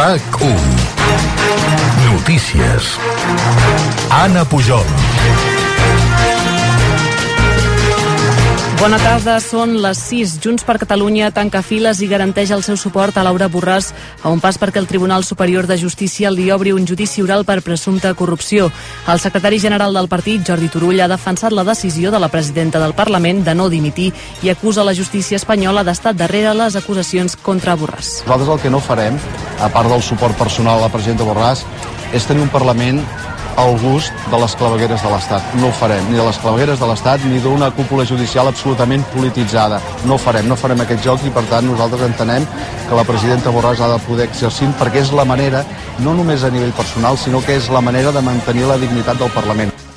RAC1 Notícies. Anna Pujol Bona tarda, són les 6. Junts per Catalunya tanca files i garanteix el seu suport a Laura Borràs a un pas perquè el Tribunal Superior de Justícia li obri un judici oral per presumpta corrupció. El secretari general del partit, Jordi Turull, ha defensat la decisió de la presidenta del Parlament de no dimitir i acusa la justícia espanyola d'estar darrere les acusacions contra Borràs. Nosaltres el que no farem, a part del suport personal a la presidenta Borràs, és tenir un Parlament al gust de les clavegueres de l'Estat. No ho farem, ni de les clavegueres de l'Estat ni d'una cúpula judicial absolutament polititzada. No ho farem, no farem aquest joc i per tant nosaltres entenem que la presidenta Borràs ha de poder exercir perquè és la manera, no només a nivell personal, sinó que és la manera de mantenir la dignitat del Parlament.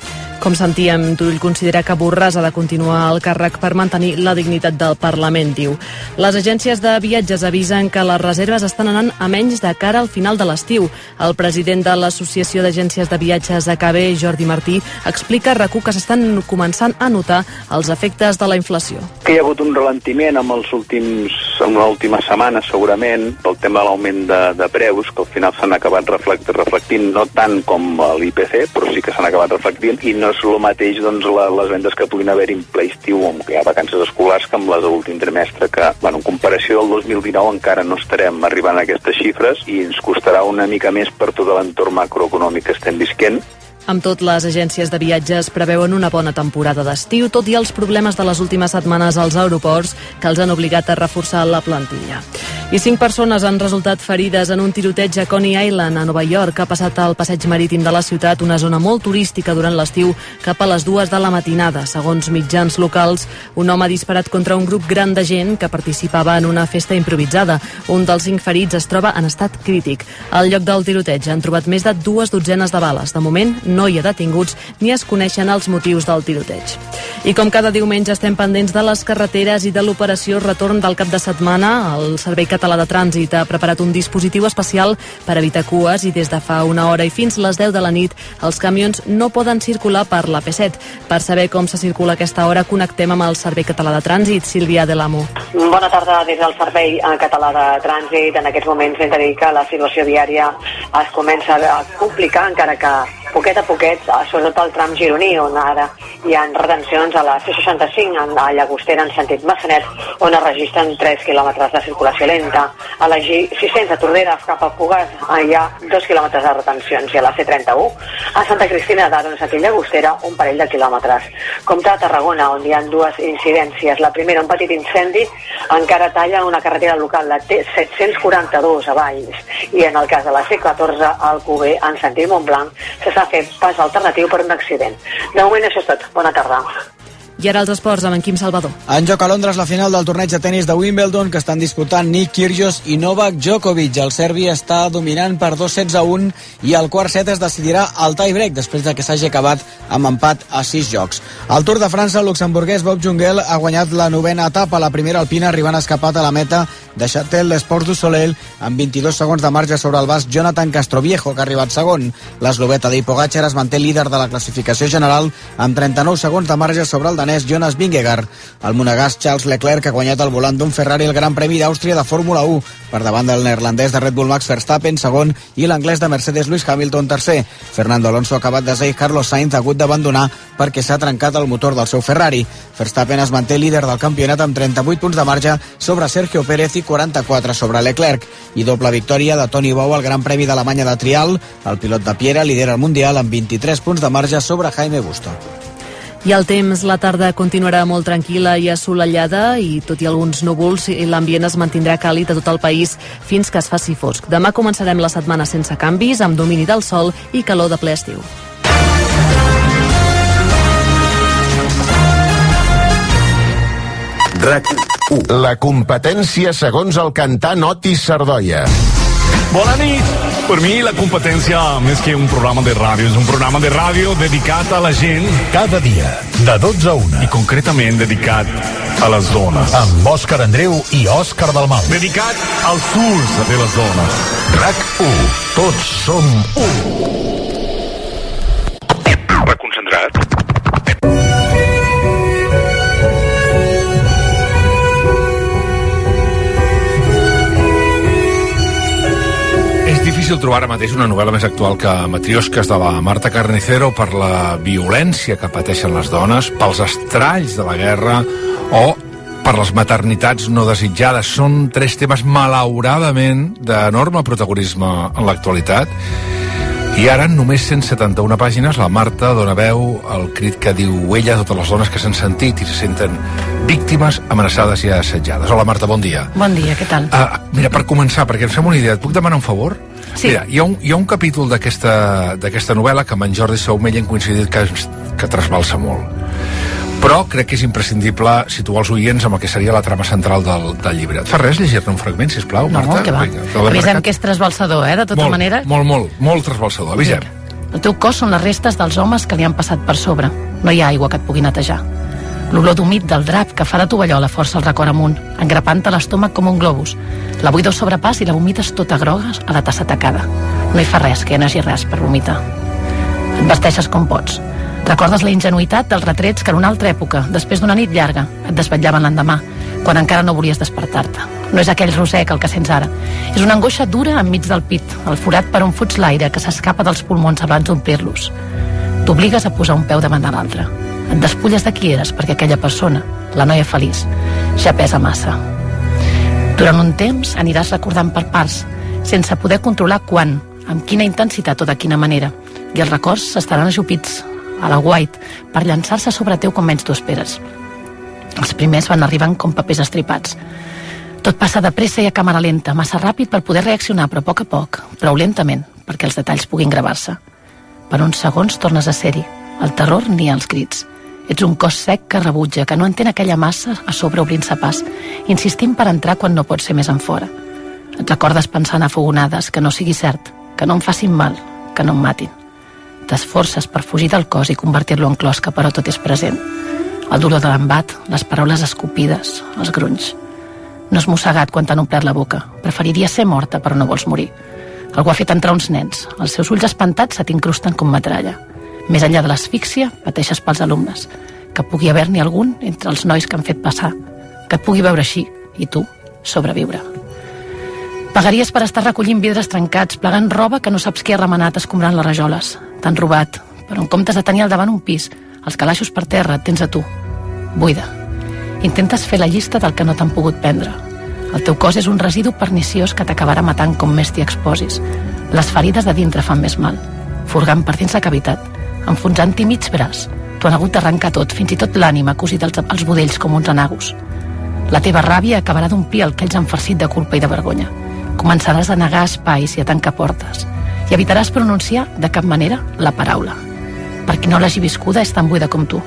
Com sentíem, Turull considera que Borràs ha de continuar al càrrec per mantenir la dignitat del Parlament, diu. Les agències de viatges avisen que les reserves estan anant a menys de cara al final de l'estiu. El president de l'Associació d'Agències de Viatges AKB, Jordi Martí, explica a RAC1 que s'estan començant a notar els efectes de la inflació. Que hi ha hagut un ralentiment amb els últims, en l'última setmana, segurament, pel tema de l'augment de, de preus, que al final s'han acabat reflect, reflectint, no tant com l'IPC, però sí que s'han acabat reflectint, i no és el mateix doncs, la, les vendes que puguin haver-hi en ple estiu que hi ha vacances escolars que amb les de l'últim trimestre que, bueno, en comparació del 2019 encara no estarem arribant a aquestes xifres i ens costarà una mica més per tot l'entorn macroeconòmic que estem visquent amb tot, les agències de viatges preveuen una bona temporada d'estiu, tot i els problemes de les últimes setmanes als aeroports que els han obligat a reforçar la plantilla. I cinc persones han resultat ferides en un tiroteig a Coney Island, a Nova York, que ha passat al passeig marítim de la ciutat, una zona molt turística durant l'estiu, cap a les dues de la matinada. Segons mitjans locals, un home ha disparat contra un grup gran de gent que participava en una festa improvisada. Un dels cinc ferits es troba en estat crític. Al lloc del tiroteig han trobat més de dues dotzenes de bales. De moment, no hi ha detinguts ni es coneixen els motius del tiroteig. I com cada diumenge estem pendents de les carreteres i de l'operació retorn del cap de setmana, el Servei Català de Trànsit ha preparat un dispositiu especial per evitar cues i des de fa una hora i fins les 10 de la nit els camions no poden circular per la P7. Per saber com se circula aquesta hora, connectem amb el Servei Català de Trànsit, Sílvia de l'Amo. Bona tarda des del Servei Català de Trànsit. En aquests moments hem de dir que la situació diària es comença a complicar, encara que poquet a poquet, sobretot al tram gironí, on ara hi ha retencions a la C65, a Llagostera en sentit Massanet, on es registren 3 quilòmetres de circulació lenta. A la G600 a Tordera cap a Pugas hi ha 2 quilòmetres de retencions i a la C31 a Santa Cristina d'Aro en sentit Llagostera un parell de quilòmetres. Compte a Tarragona, on hi ha dues incidències. La primera, un petit incendi, encara talla una carretera local, la T742 a Valls, i en el cas de la C14 al Cuber en sentit Montblanc s'està fer pas alternatiu per un accident. De moment això és tot. Bona tarda. I ara els esports amb en Quim Salvador. En joc a Londres la final del torneig de tennis de Wimbledon que estan disputant Nick Kyrgios i Novak Djokovic. El serbi està dominant per 2 sets a 1 i el quart set es decidirà al tie-break després de que s'hagi acabat amb empat a 6 jocs. Al Tour de França, el luxemburguès Bob Jungel ha guanyat la novena etapa, la primera alpina, arribant escapat a la meta de Châtel l'Esport du Soleil amb 22 segons de marge sobre el basc Jonathan Castroviejo, que ha arribat segon. L'esloveta d'Ipogatxer Pogacar es manté líder de la classificació general amb 39 segons de marge sobre el danès Jonas Vingegaard. El monegàs Charles Leclerc ha guanyat al volant d'un Ferrari el Gran Premi d'Àustria de Fórmula 1 per davant del neerlandès de Red Bull Max Verstappen segon i l'anglès de Mercedes Lewis Hamilton tercer. Fernando Alonso ha acabat de i Carlos Sainz ha hagut d'abandonar perquè s'ha trencat el motor del seu Ferrari. Verstappen es manté líder del campionat amb 38 punts de marge sobre Sergio Pérez i 44 sobre Leclerc. I doble victòria de Toni Bou al Gran Premi d'Alemanya de Trial. El pilot de Piera lidera el Mundial amb 23 punts de marge sobre Jaime Busto. I el temps, la tarda continuarà molt tranquil·la i assolellada i tot i alguns núvols, l'ambient es mantindrà càlid a tot el país fins que es faci fosc. Demà començarem la setmana sense canvis, amb domini del sol i calor de ple estiu. RAC 1. La competència segons el cantant Otis Sardoia. Bona nit! Per mi la competència, més que un programa de ràdio, és un programa de ràdio dedicat a la gent. Cada dia, de 12 a 1. I concretament dedicat a les dones. Amb Òscar Andreu i Òscar Dalmau. Dedicat als furs de les dones. RAC 1. Tots som 1. Reconcentrat. Difícil trobar ara mateix una novel·la més actual que Matriosques de la Marta Carnicero per la violència que pateixen les dones, pels estralls de la guerra o per les maternitats no desitjades. Són tres temes malauradament d'enorme protagonisme en l'actualitat i ara, només 171 pàgines, la Marta dona veu al crit que diu ella a totes les dones que s'han sentit i se senten víctimes, amenaçades i assetjades. Hola, Marta, bon dia. Bon dia, què tal? Uh, mira, per començar, perquè em fem una idea, et puc demanar un favor? Sí. Mira, hi ha un, hi ha un capítol d'aquesta novel·la que amb en Jordi Saumell hem coincidit que, que trasbalsa molt però crec que és imprescindible situar els oients amb el que seria la trama central del, del llibre. Et fa res llegir-ne un fragment, sisplau, No, Marta? que va. Vinga, que Avisem marcat. que és trasbalsador, eh, de tota molt, manera. Molt, molt, molt trasbalsador. Avisem. El teu cos són les restes dels homes que li han passat per sobre. No hi ha aigua que et pugui netejar. L'olor d'humit del drap que fa de tovallola força el record amunt, engrapant-te l'estómac com un globus. La buidor sobrepàs i la vomites tota groga a la tassa tacada. No hi fa res que hi hagi res per vomitar. Et vesteixes com pots. Recordes la ingenuïtat dels retrets que en una altra època, després d'una nit llarga, et desvetllaven l'endemà, quan encara no volies despertar-te. No és aquell rosec el que sents ara. És una angoixa dura enmig del pit, el forat per on fuig l'aire que s'escapa dels pulmons abans d'omplir-los. T'obligues a posar un peu davant de l'altre. Et despulles de qui eres perquè aquella persona, la noia feliç, ja pesa massa. Durant un temps aniràs recordant per parts, sense poder controlar quan, amb quina intensitat o de quina manera, i els records s'estaran ajupits a la white per llançar-se sobre teu com menys t'ho esperes. Els primers van arribant com papers estripats. Tot passa de pressa i a càmera lenta, massa ràpid per poder reaccionar, però a poc a poc, prou lentament, perquè els detalls puguin gravar-se. Per uns segons tornes a ser-hi. El terror ni els crits. Ets un cos sec que rebutja, que no entén aquella massa a sobre obrint-se pas, insistint per entrar quan no pot ser més en fora. Et recordes pensant a que no sigui cert, que no em facin mal, que no em matin. T'esforces per fugir del cos i convertir-lo en closca, però tot és present. El dolor de l'embat, les paraules escopides, els grunys. No has mossegat quan t'han omplert la boca. Preferiria ser morta, però no vols morir. Algú ha fet entrar uns nens. Els seus ulls espantats se t'incrusten com metralla. Més enllà de l'asfíxia, pateixes pels alumnes. Que pugui haver-n'hi algun entre els nois que han fet passar. Que et pugui veure així, i tu, sobreviure. Pagaries per estar recollint vidres trencats, plegant roba que no saps qui ha remenat escombrant les rajoles. T'han robat, però en comptes de tenir al davant un pis, els calaixos per terra tens a tu. Buida. Intentes fer la llista del que no t'han pogut prendre. El teu cos és un residu perniciós que t'acabarà matant com més t'hi exposis. Les ferides de dintre fan més mal. Furgant per dins la cavitat, enfonsant-hi mig braç. T'ho han hagut d'arrencar tot, fins i tot l'ànima cosit als, als budells com uns anagos. La teva ràbia acabarà d'omplir el que ells han farcit de culpa i de vergonya. Començaràs a negar espais i a tancar portes. I evitaràs pronunciar de cap manera la paraula. Per qui no l'hagi viscuda és tan buida com tu.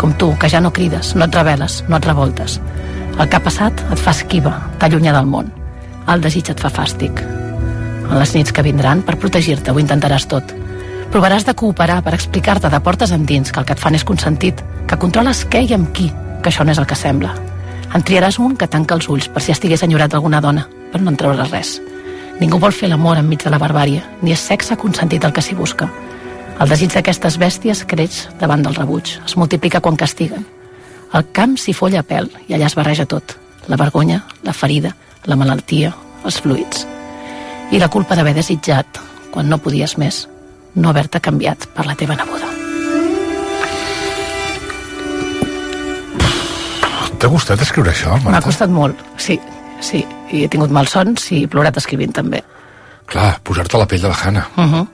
Com tu, que ja no crides, no et reveles, no et revoltes. El que ha passat et fa esquiva, t'allunya del món. El desig et fa fàstic. En les nits que vindran, per protegir-te, ho intentaràs tot. Provaràs de cooperar per explicar-te de portes endins que el que et fan és consentit, que controles què i amb qui, que això no és el que sembla. En triaràs un que tanca els ulls per si estigués enyorat d'alguna dona, però no en trauràs res. Ningú vol fer l'amor enmig de la barbària, ni és sexe consentit el que s'hi busca. El desig d'aquestes bèsties creix davant del rebuig, es multiplica quan castiguen. El camp s'hi folla a pèl i allà es barreja tot. La vergonya, la ferida, la malaltia, els fluids. I la culpa d'haver desitjat, quan no podies més, no haver-te canviat per la teva neboda. T'ha gustat escriure això, M'ha Marta? costat molt, sí, sí. I he tingut malsons i he plorat escrivint també. Clar, posar-te a la pell de la Hanna. Uh -huh.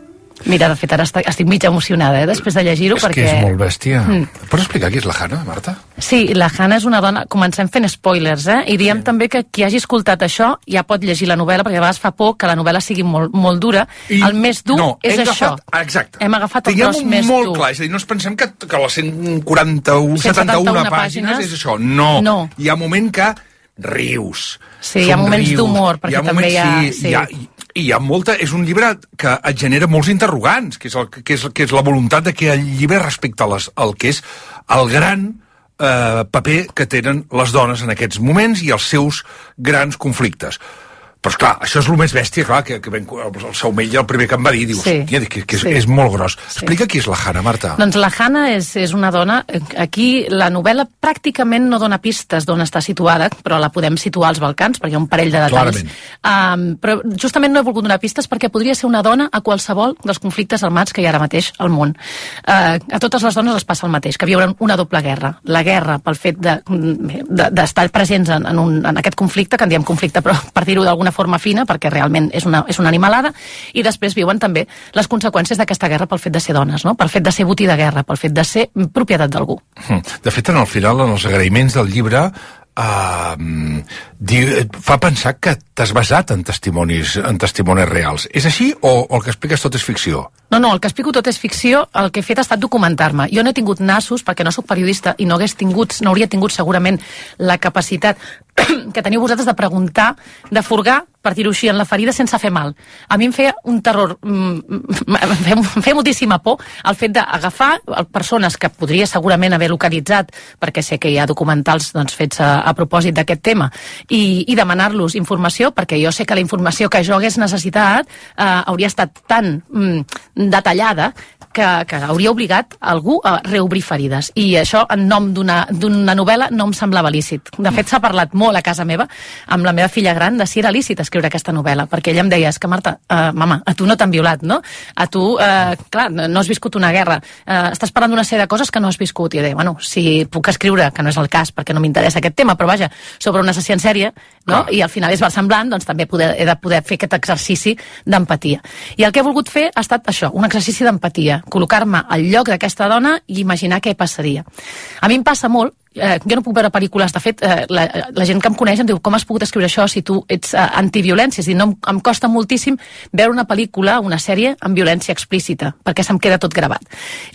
Mira, de fet, ara estic, estic mig emocionada, eh, després de llegir-ho, És perquè... que és molt bèstia. Mm. Pots explicar qui és la Hanna, Marta? Sí, la Hanna és una dona... Comencem fent spoilers, eh? I diem sí. també que qui hagi escoltat això ja pot llegir la novel·la, perquè a vegades fa por que la novel·la sigui molt, molt dura. I- el més dur no, és hem això. Agafat, exacte. Hem agafat el Tinguem tros més molt dur. clar, és a dir, no ens pensem que, que les 141, 71 171 pàgines, pàgines és això. No. No. Hi ha moment que rius. Sí, hi ha moments d'humor, perquè també hi ha- Sí, sí. hi ha, i, hi ha molta... És un llibre que et genera molts interrogants, que és, el, que és, que és la voluntat de que el llibre respecte les, el que és el gran eh, paper que tenen les dones en aquests moments i els seus grans conflictes. Però, esclar, això és el més bèstia, clar, que, que ben, el seu metge el primer que em va dir, dius, Sí. sí. que, que és, Sí. és molt gros. Sí. Explica qui és la Hanna, Marta. Doncs la Hanna és, és una dona... eh, Aquí la novel·la pràcticament no dona pistes d'on està situada, però la podem situar als Balcans, perquè hi ha un parell de detalls. Um, però justament no he volgut donar pistes perquè podria ser una dona a qualsevol dels conflictes armats que hi ha ara mateix al món. Uh, a totes les dones els passa el mateix, que viuen una doble guerra. La guerra pel fet d'estar de, d'estar presents en, en, un, en aquest conflicte, que en diem conflicte, però per dir-ho d'alguna forma fina, perquè realment és una, és una animalada, i després viuen també les conseqüències d'aquesta guerra pel fet de ser dones, no? pel fet de ser botí de guerra, pel fet de ser propietat d'algú. Hm. De fet, en el final, en els agraïments del llibre, uh, di, fa pensar que t'has basat en testimonis, en testimonis reals. És així o, o el que expliques tot és ficció? No, no, el que explico tot és ficció, el que he fet ha estat documentar-me. Jo no he tingut nassos, perquè no sóc periodista, i no hagués tingut, no hauria tingut segurament la capacitat que teniu vosaltres de preguntar, de furgar, per dir-ho així, en la ferida sense fer mal. A mi em feia un terror, mm, em feia, em feia moltíssima por el fet d'agafar persones que podria segurament haver localitzat, perquè sé que hi ha documentals doncs, fets a, a propòsit d'aquest tema, i, i demanar-los informació, perquè jo sé que la informació que jo hagués necessitat eh, hauria estat tan mm, detallada que, que hauria obligat algú a reobrir ferides. I això, en nom d'una novel·la, no em semblava lícit. De fet, s'ha parlat molt a casa meva, amb la meva filla gran, de si era lícit escriure aquesta novel·la, perquè ella em deia, és que Marta, uh, mama, a tu no t'han violat, no? A tu, uh, clar, no has viscut una guerra, uh, estàs parlant d'una sèrie de coses que no has viscut. I deia, bueno, si puc escriure, que no és el cas, perquè no m'interessa aquest tema, però vaja, sobre un assassí en sèrie, no? Clar. i al final és versemblant, doncs també poder, he de poder fer aquest exercici d'empatia. I el que he volgut fer ha estat això, un exercici d'empatia, col·locar-me al lloc d'aquesta dona i imaginar què passaria. A mi em passa molt eh, jo no puc veure pel·lícules, de fet, eh, la, la gent que em coneix em diu com has pogut escriure això si tu ets eh, antiviolència? És dir, no, em, em costa moltíssim veure una pel·lícula, una sèrie amb violència explícita, perquè se'm queda tot gravat.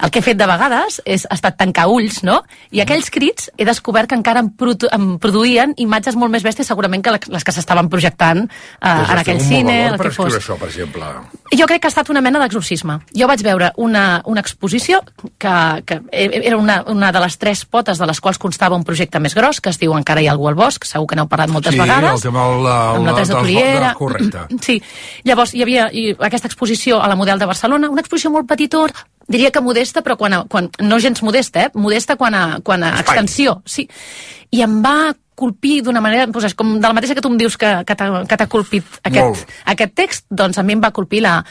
El que he fet de vegades és ha estat tancar ulls, no? I aquells crits he descobert que encara em, produ em produïen imatges molt més bèsties segurament que les que s'estaven projectant eh, de en aquell cine, el que fos. això, per exemple. Jo crec que ha estat una mena d'exorcisme. Jo vaig veure una, una exposició que, que era una, una de les tres potes de les quals constava un projecte més gros, que es diu Encara hi ha algú al bosc, segur que n'heu parlat moltes sí, vegades. el tema del, amb la Teresa dels- Curiera. de- Correcte. Sí. Llavors, hi havia i, aquesta exposició a la Model de Barcelona, una exposició molt petitona, diria que modesta, però quan, a, quan no gens modesta, eh? modesta quan a, quan a Espai. extensió. Sí. I em va colpir d'una manera, doncs, com de la mateixa que tu em dius que, que t'ha colpit Molt. aquest, aquest text, doncs a mi em va colpir la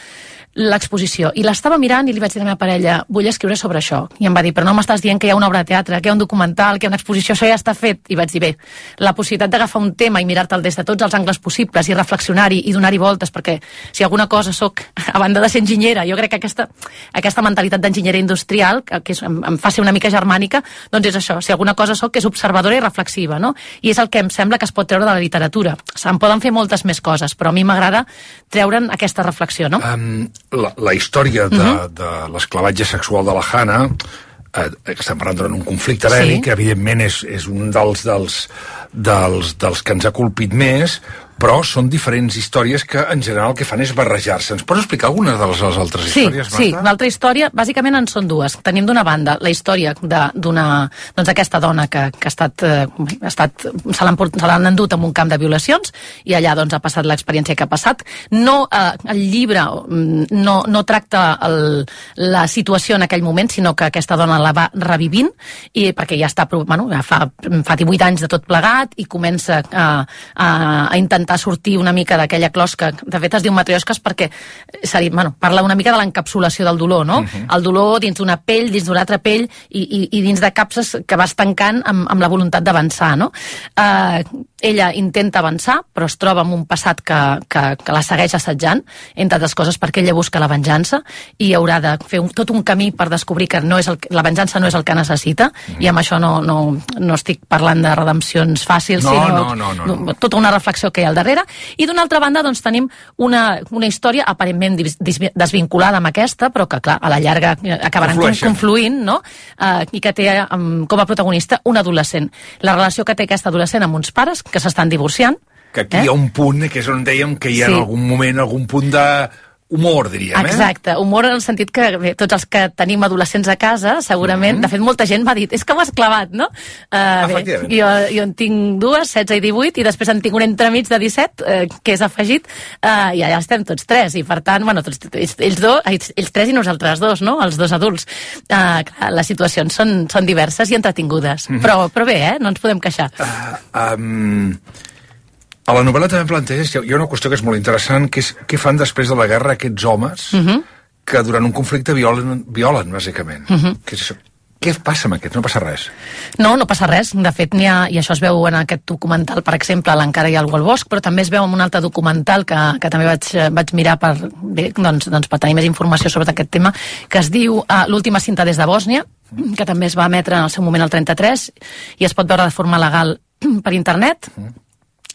l'exposició. I l'estava mirant i li vaig dir a la meva parella vull escriure sobre això. I em va dir però no m'estàs dient que hi ha una obra de teatre, que hi ha un documental, que hi ha una exposició, això ja està fet. I vaig dir bé, la possibilitat d'agafar un tema i mirar-te'l des de tots els angles possibles i reflexionar-hi i donar-hi voltes perquè si alguna cosa sóc, a banda de ser enginyera jo crec que aquesta, aquesta mentalitat d'enginyeria industrial que, que és, em, em fa ser una mica germànica doncs és això, si alguna cosa sóc és observadora i reflexiva no? i és el que em sembla que es pot treure de la literatura. Se'n poden fer moltes més coses però a mi m'agrada treure'n aquesta reflexió no? Um, la, la història de, de l'esclavatge sexual de la Hanna eh, estem parlant d'un conflicte Sí. bèl·lic, que evidentment és, és un dels, dels, dels, dels que ens ha colpit més, però són diferents històries que en general el que fan és barrejar-se. Ens pots explicar algunes de les, les altres Sí, històries, sí, Marta? l'altra història, bàsicament en són dues. Tenim d'una banda la història de- d'una doncs d'aquesta dona que, que ha estat, eh, ha estat se l'han endut en un camp de violacions i allà doncs ha passat l'experiència que ha passat. No, eh, el llibre mm, no, no tracta el, la situació en aquell moment, sinó que aquesta dona la va revivint i perquè ja està, bueno, ja fa, fa 18 anys de tot plegat i comença a, a, a intentar sortir una mica d'aquella closca, de fet es diu matriosques perquè seria, bueno, parla una mica de l'encapsulació del dolor, no? El dolor dins d'una pell, dins d'una altra pell i, i, i dins de capses que vas tancant amb, amb la voluntat d'avançar, no? Eh, ella intenta avançar, però es troba amb un passat que, que, que la segueix assetjant, entre altres coses perquè ella busca la venjança i haurà de fer un, tot un camí per descobrir que no és el, la venjança no és el que necessita, i amb això no, no, no estic parlant de redempcions fàcils, No, sinó no, no, no, no. tota una reflexió que hi ha al darrere. I d'una altra banda, doncs, tenim una, una història aparentment dis- dis- desvinculada amb aquesta, però que, clar, a la llarga acabaran con- Conflueixen. confluint, no? Eh, I que té um, com a protagonista un adolescent. La relació que té aquesta adolescent amb uns pares que s'estan divorciant, Que aquí hi ha un punt que és on dèiem que hi ha Sí. en algun moment algun punt de humor, diríem, eh? Exacte, humor en el sentit que bé, tots els que tenim adolescents a casa, segurament, mm -hmm. de fet molta gent m'ha dit, és que ho has clavat, no? Uh, bé, jo, jo en tinc dues, 16 i 18, i després en tinc un entremig de 17, uh, que és afegit, uh, i allà estem tots tres, i per tant, bueno, tots, ells, ells, dos, ells, ells tres i nosaltres dos, no? Els dos adults. Uh, clar, les situacions són, són diverses i entretingudes, mm -hmm. però, però bé, eh? No ens podem queixar. Uh, um... A la novel·la també planteges, hi ha una qüestió que és molt interessant, que és què fan després de la guerra aquests homes uh -huh. que durant un conflicte violen, violen bàsicament. Uh -huh. que és això? Què passa amb aquests? No passa res. No, no passa res. De fet, ha, i això es veu en aquest documental, per exemple, l'Encara hi ha algú al bosc, però també es veu en un altre documental que, que també vaig, vaig mirar per, bé, doncs, doncs, per tenir més informació sobre aquest tema, que es diu uh, L'última cinta des de Bòsnia, que també es va emetre en el seu moment al 33, i es pot veure de forma legal per internet. -huh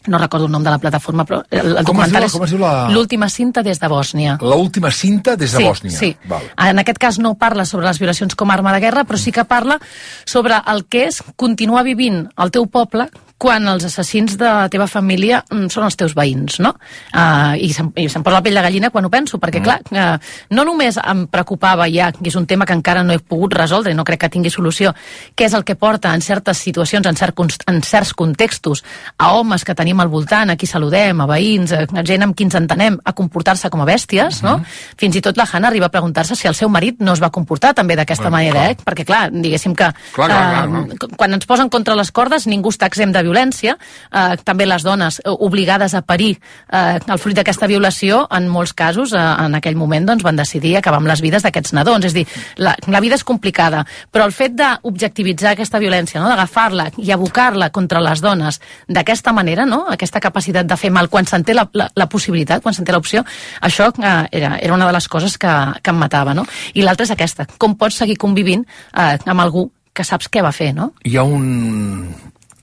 no recordo el nom de la plataforma, però el, el documental diu, és la... l'última cinta des de Bòsnia. L'última cinta des de sí, Bòsnia. Sí, Val. En aquest cas no parla sobre les violacions com a arma de guerra, però sí que parla sobre el que és continuar vivint al teu poble quan els assassins de la teva família mm, són els teus veïns, no? Uh, I se'm, i se'm posa la pell de gallina quan ho penso, perquè, mm. clar, uh, no només em preocupava ja, que és un tema que encara no he pogut resoldre no crec que tingui solució, què és el que porta en certes situacions, en, cert, en certs contextos, a homes que tenim al voltant, a qui saludem, a veïns, a gent amb qui ens entenem, a comportar-se com a bèsties, mm -hmm. no? Fins i tot la Hanna arriba a preguntar-se si el seu marit no es va comportar també d'aquesta bueno, manera, clar. eh? Perquè, clar, diguéssim que clar, clar, clar, uh, clar. quan ens posen contra les cordes ningú està exempt de violència, eh, també les dones eh, obligades a parir eh, el fruit d'aquesta violació, en molts casos, eh, en aquell moment, doncs, van decidir acabar amb les vides d'aquests nadons. És dir, la, la vida és complicada, però el fet d'objectivitzar aquesta violència, no? d'agafar-la i abocar-la contra les dones d'aquesta manera, no? aquesta capacitat de fer mal quan se'n té la, la, la possibilitat, quan se'n té l'opció, això eh, era, era una de les coses que, que em matava. No? I l'altra és aquesta, com pots seguir convivint eh, amb algú que saps què va fer, no? Hi ha un,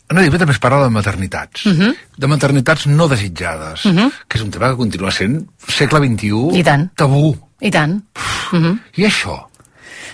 Anna Diva també es parla de maternitats, uh -huh. de maternitats no desitjades, uh -huh. que és un tema que continua sent segle XXI I tant. tabú. I tant. Uh -huh. I això?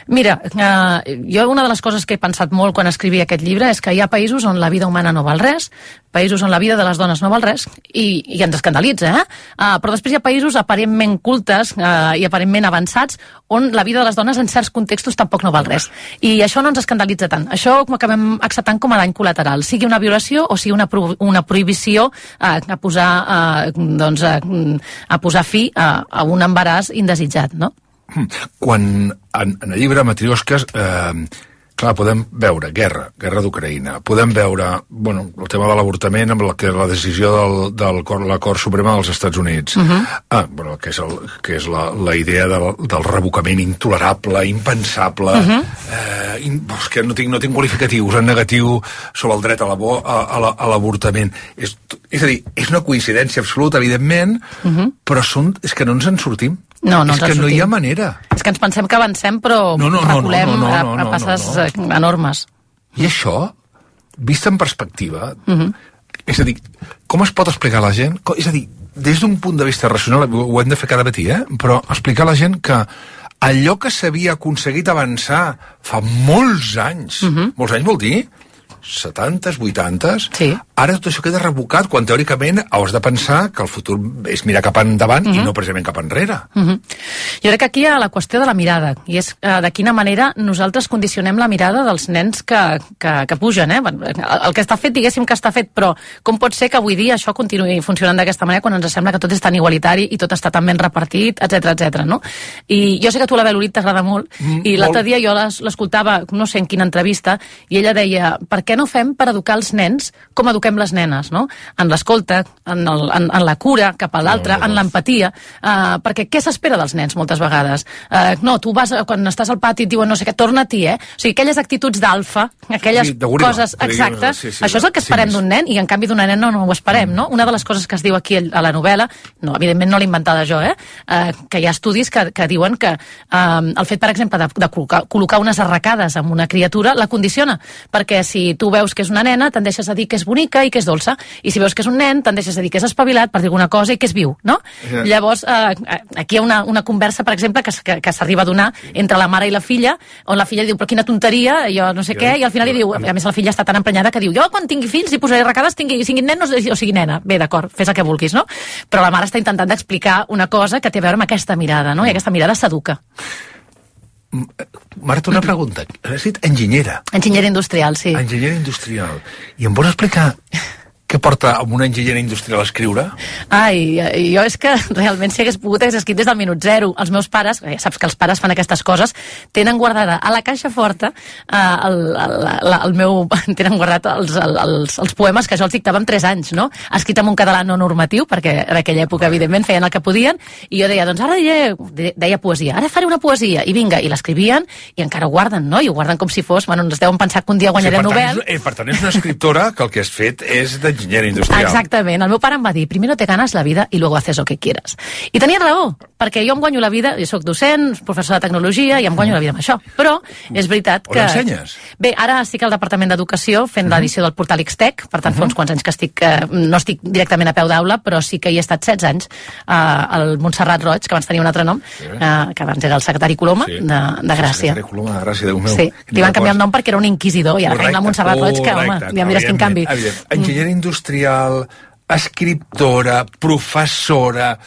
Mira, eh, jo una de les coses que he pensat molt quan escrivia aquest llibre és que hi ha països on la vida humana no val res, països on la vida de les dones no val res, i, i ens escandalitza, eh? Uh, però després hi ha països aparentment cultes uh, i aparentment avançats on la vida de les dones en certs contextos tampoc no val res. I això no ens escandalitza tant. Això ho acabem acceptant com a dany col·lateral, sigui una violació o sigui una, pro una prohibició uh, a, posar, uh, doncs, a, a posar fi a, a un embaràs indesitjat, no? Quan en, en el llibre Matriosques eh, clar, podem veure guerra, guerra d'Ucraïna, podem veure bueno, el tema de l'avortament amb la, que la decisió del, del l'acord suprema dels Estats Units, uh -huh. ah, bueno, que és, el, que és la, la idea del, del revocament intolerable, impensable, uh -huh. eh, in, és que no tinc, no tinc qualificatius en negatiu sobre el dret a l'avortament. La, és, és a dir, és una coincidència absoluta, evidentment, uh -huh. però són, és que no ens en sortim. No, no és que no hi ha manera. És que ens pensem que avancem, però no, no, no, reculem no, no, no, no, a, a passes no, no. Eh, enormes. I això, vist en perspectiva, uh mhm. -huh. és a dir, com es pot explicar a la gent... És a dir, des d'un punt de vista racional, ho hem de fer cada matí, eh? però explicar a la gent que allò que s'havia aconseguit avançar fa molts anys, uh mhm. -huh. molts anys vol dir 70s, 80s, sí. ara tot això queda revocat, quan teòricament has de pensar que el futur és mirar cap endavant uh -huh. i mhm. no precisament cap enrere. Uh -huh. Jo crec que aquí hi ha la qüestió de la mirada, i és uh, de quina manera nosaltres condicionem la mirada dels nens que, que, que pugen. Eh? El, el que està fet, diguéssim que està fet, però com pot ser que avui dia això continuï funcionant d'aquesta manera quan ens sembla que tot és tan igualitari i tot està tan ben repartit, etc etc. no? I jo sé que tu la Belorit t'agrada molt, mm, i l'altre dia jo l'escoltava, no sé en quina entrevista, i ella deia, per què què no fem per educar els nens com eduquem les nenes, no? En l'escolta, en, el, en, en la cura cap a l'altre, en l'empatia, uh, perquè què s'espera dels nens moltes vegades? Uh, no, tu vas, quan estàs al pati et diuen no sé què, torna a ti, eh? O sigui, aquelles actituds d'alfa, aquelles sí, coses exactes, sí, sí, això és el que esperem sí, d'un nen i en canvi d'una nena no, no ho esperem, mm. no? Una de les coses que es diu aquí a la novel·la, no, evidentment no l'he inventada jo, eh? Uh, que hi ha estudis que, que diuen que uh, el fet, per exemple, de, de col·locar, col·locar unes arracades amb una criatura la condiciona, perquè si tu veus que és una nena, tendeixes a dir que és bonica i que és dolça. I si veus que és un nen, tendeixes a dir que és espavilat per dir alguna cosa i que és viu, no? Ja. Llavors, eh, aquí hi ha una, una conversa, per exemple, que, que, que s'arriba a donar entre la mare i la filla, on la filla diu, però quina tonteria, jo no sé què, i al final li diu, a més la filla està tan emprenyada que diu, jo quan tingui fills li posaré recades, tingui, siguin nen o, o sigui nena. Bé, d'acord, fes el que vulguis, no? Però la mare està intentant d'explicar una cosa que té a veure amb aquesta mirada, no? I aquesta mirada s'educa. Marta, una pregunta. Has dit enginyera, Enginyera industrial, sí. enginyera industrial. I em vols explicar què porta amb una enginyera industrial a escriure? Ai, eh, jo és que realment si hagués pogut hagués escrit des del minut zero. Els meus pares, ja saps que els pares fan aquestes coses, tenen guardada a la caixa forta eh, el, el, el, el meu... tenen guardat els, el- els, els poemes que jo els dictava amb 3 anys, no? Escrit en un català no normatiu, perquè en aquella època, evidentment, feien el que podien, i jo deia, doncs ara deia, deia poesia, ara faré una poesia, i vinga, i l'escrivien, i encara ho guarden, no? I ho guarden com si fos, bueno, ens deuen pensar que un dia guanyaré per, tant, Nobel. és, eh, per tant, és una escriptora que el que has fet és d'enginyera industrial. Exactament. El meu pare em va dir, primero te ganas la vida y luego haces lo que quieras. I tenia raó, perquè jo em guanyo la vida, jo sóc docent, professor de tecnologia, i em guanyo la vida amb això. Però és veritat On que... ensenyes? Bé, ara estic al Departament d'Educació fent l'edició del portal Xtec, per tant, fa uns quants anys que estic... Eh, no estic directament a peu d'aula, però sí que hi he estat 16 anys eh, al Montserrat Roig, que abans tenia un altre nom, eh, que abans era el secretari Coloma, Sí. de, de Gràcia. Secretari Coloma de Gràcia, Déu meu. Sí, li van canviar el nom perquè era un inquisidor i ara tenim la Montserrat Roig, que, home, ja em diràs quin canvi. Evident, evident. Industrial, escriptora, professora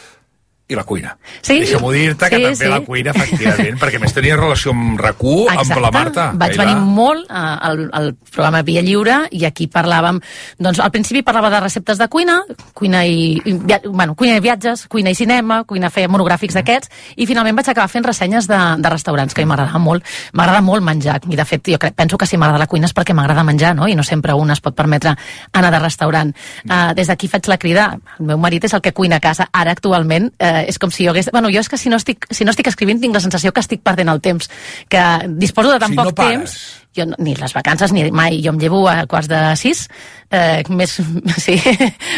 i la cuina. Sí. Deixa-m'ho dir-te que Sí, també sí. la cuina, efectivament, perquè més tenia relació amb RAC1, amb la Marta. Vaig venir molt eh, al, al programa Via Lliure i aquí parlàvem, doncs al principi parlava de receptes de cuina, cuina i, i bueno, cuina i viatges, cuina i cinema, cuina feia monogràfics d'aquests i finalment vaig acabar fent ressenyes de, de restaurants que m'agradava molt. M'agrada molt menjar i de fet jo crec, penso que si m'agrada la cuina és perquè m'agrada menjar, no? I no sempre un es pot permetre anar de restaurant. Uh, des d'aquí faig la crida. El meu marit és el que cuina a casa. Ara actualment uh, és com si jo hagués... Bueno, jo és que si no estic, si no estic escrivint tinc la sensació que estic perdent el temps, que disposo de tan Si poc no pares. temps jo no, ni les vacances ni mai, jo em llevo a quarts de sis eh, més, sí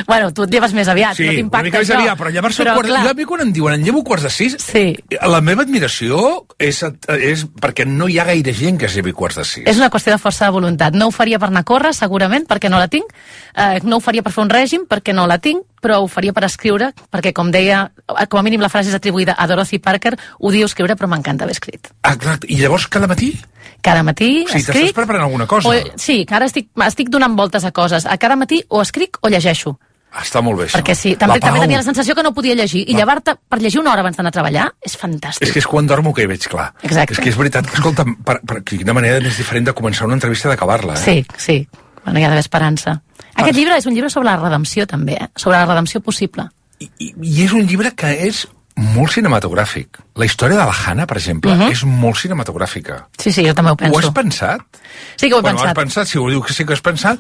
bueno, tu et lleves més aviat Sí, no una t'impacta mica més això. aviat, però llavors Però, quart, clar, jo a mi quan em diuen en llevo quarts de sis, Sí. la meva admiració és, és perquè no hi ha gaire gent que es llevi quarts de sis. és una qüestió de força de voluntat. No ho faria per anar a córrer, segurament, perquè no la tinc. Eh, no ho faria per fer un règim, perquè no la tinc, però ho faria per escriure, perquè, com deia, com a mínim la frase és atribuïda a Dorothy Parker, odio escriure, però m'encanta haver escrit. Exacte. I llavors cada matí? Cada matí O sigui, escric... t'estàs preparant alguna cosa? O, sí, que ara estic, estic donant voltes a coses. A cada matí o escric o llegeixo. Està molt bé, això. Perquè sí, també, també tenia la sensació que no podia llegir. I llevar-te per llegir una hora abans d'anar a treballar és fantàstic. És que és quan dormo que hi veig clar. Exacte. És que és veritat que, escolta, per, per quina manera més diferent de començar una entrevista d'acabar-la, eh? Sí, sí. Bueno, hi ha d'haver esperança. Aquest llibre és un llibre sobre la redempció, també, eh? sobre la redempció possible. I, i, I és un llibre que és molt cinematogràfic. La història de la Hanna, per exemple, Mhm. és molt cinematogràfica. Sí, sí, jo també ho penso. Ho has pensat? Sí que ho he bueno, pensat. has pensat, si ho diu que sí que has pensat,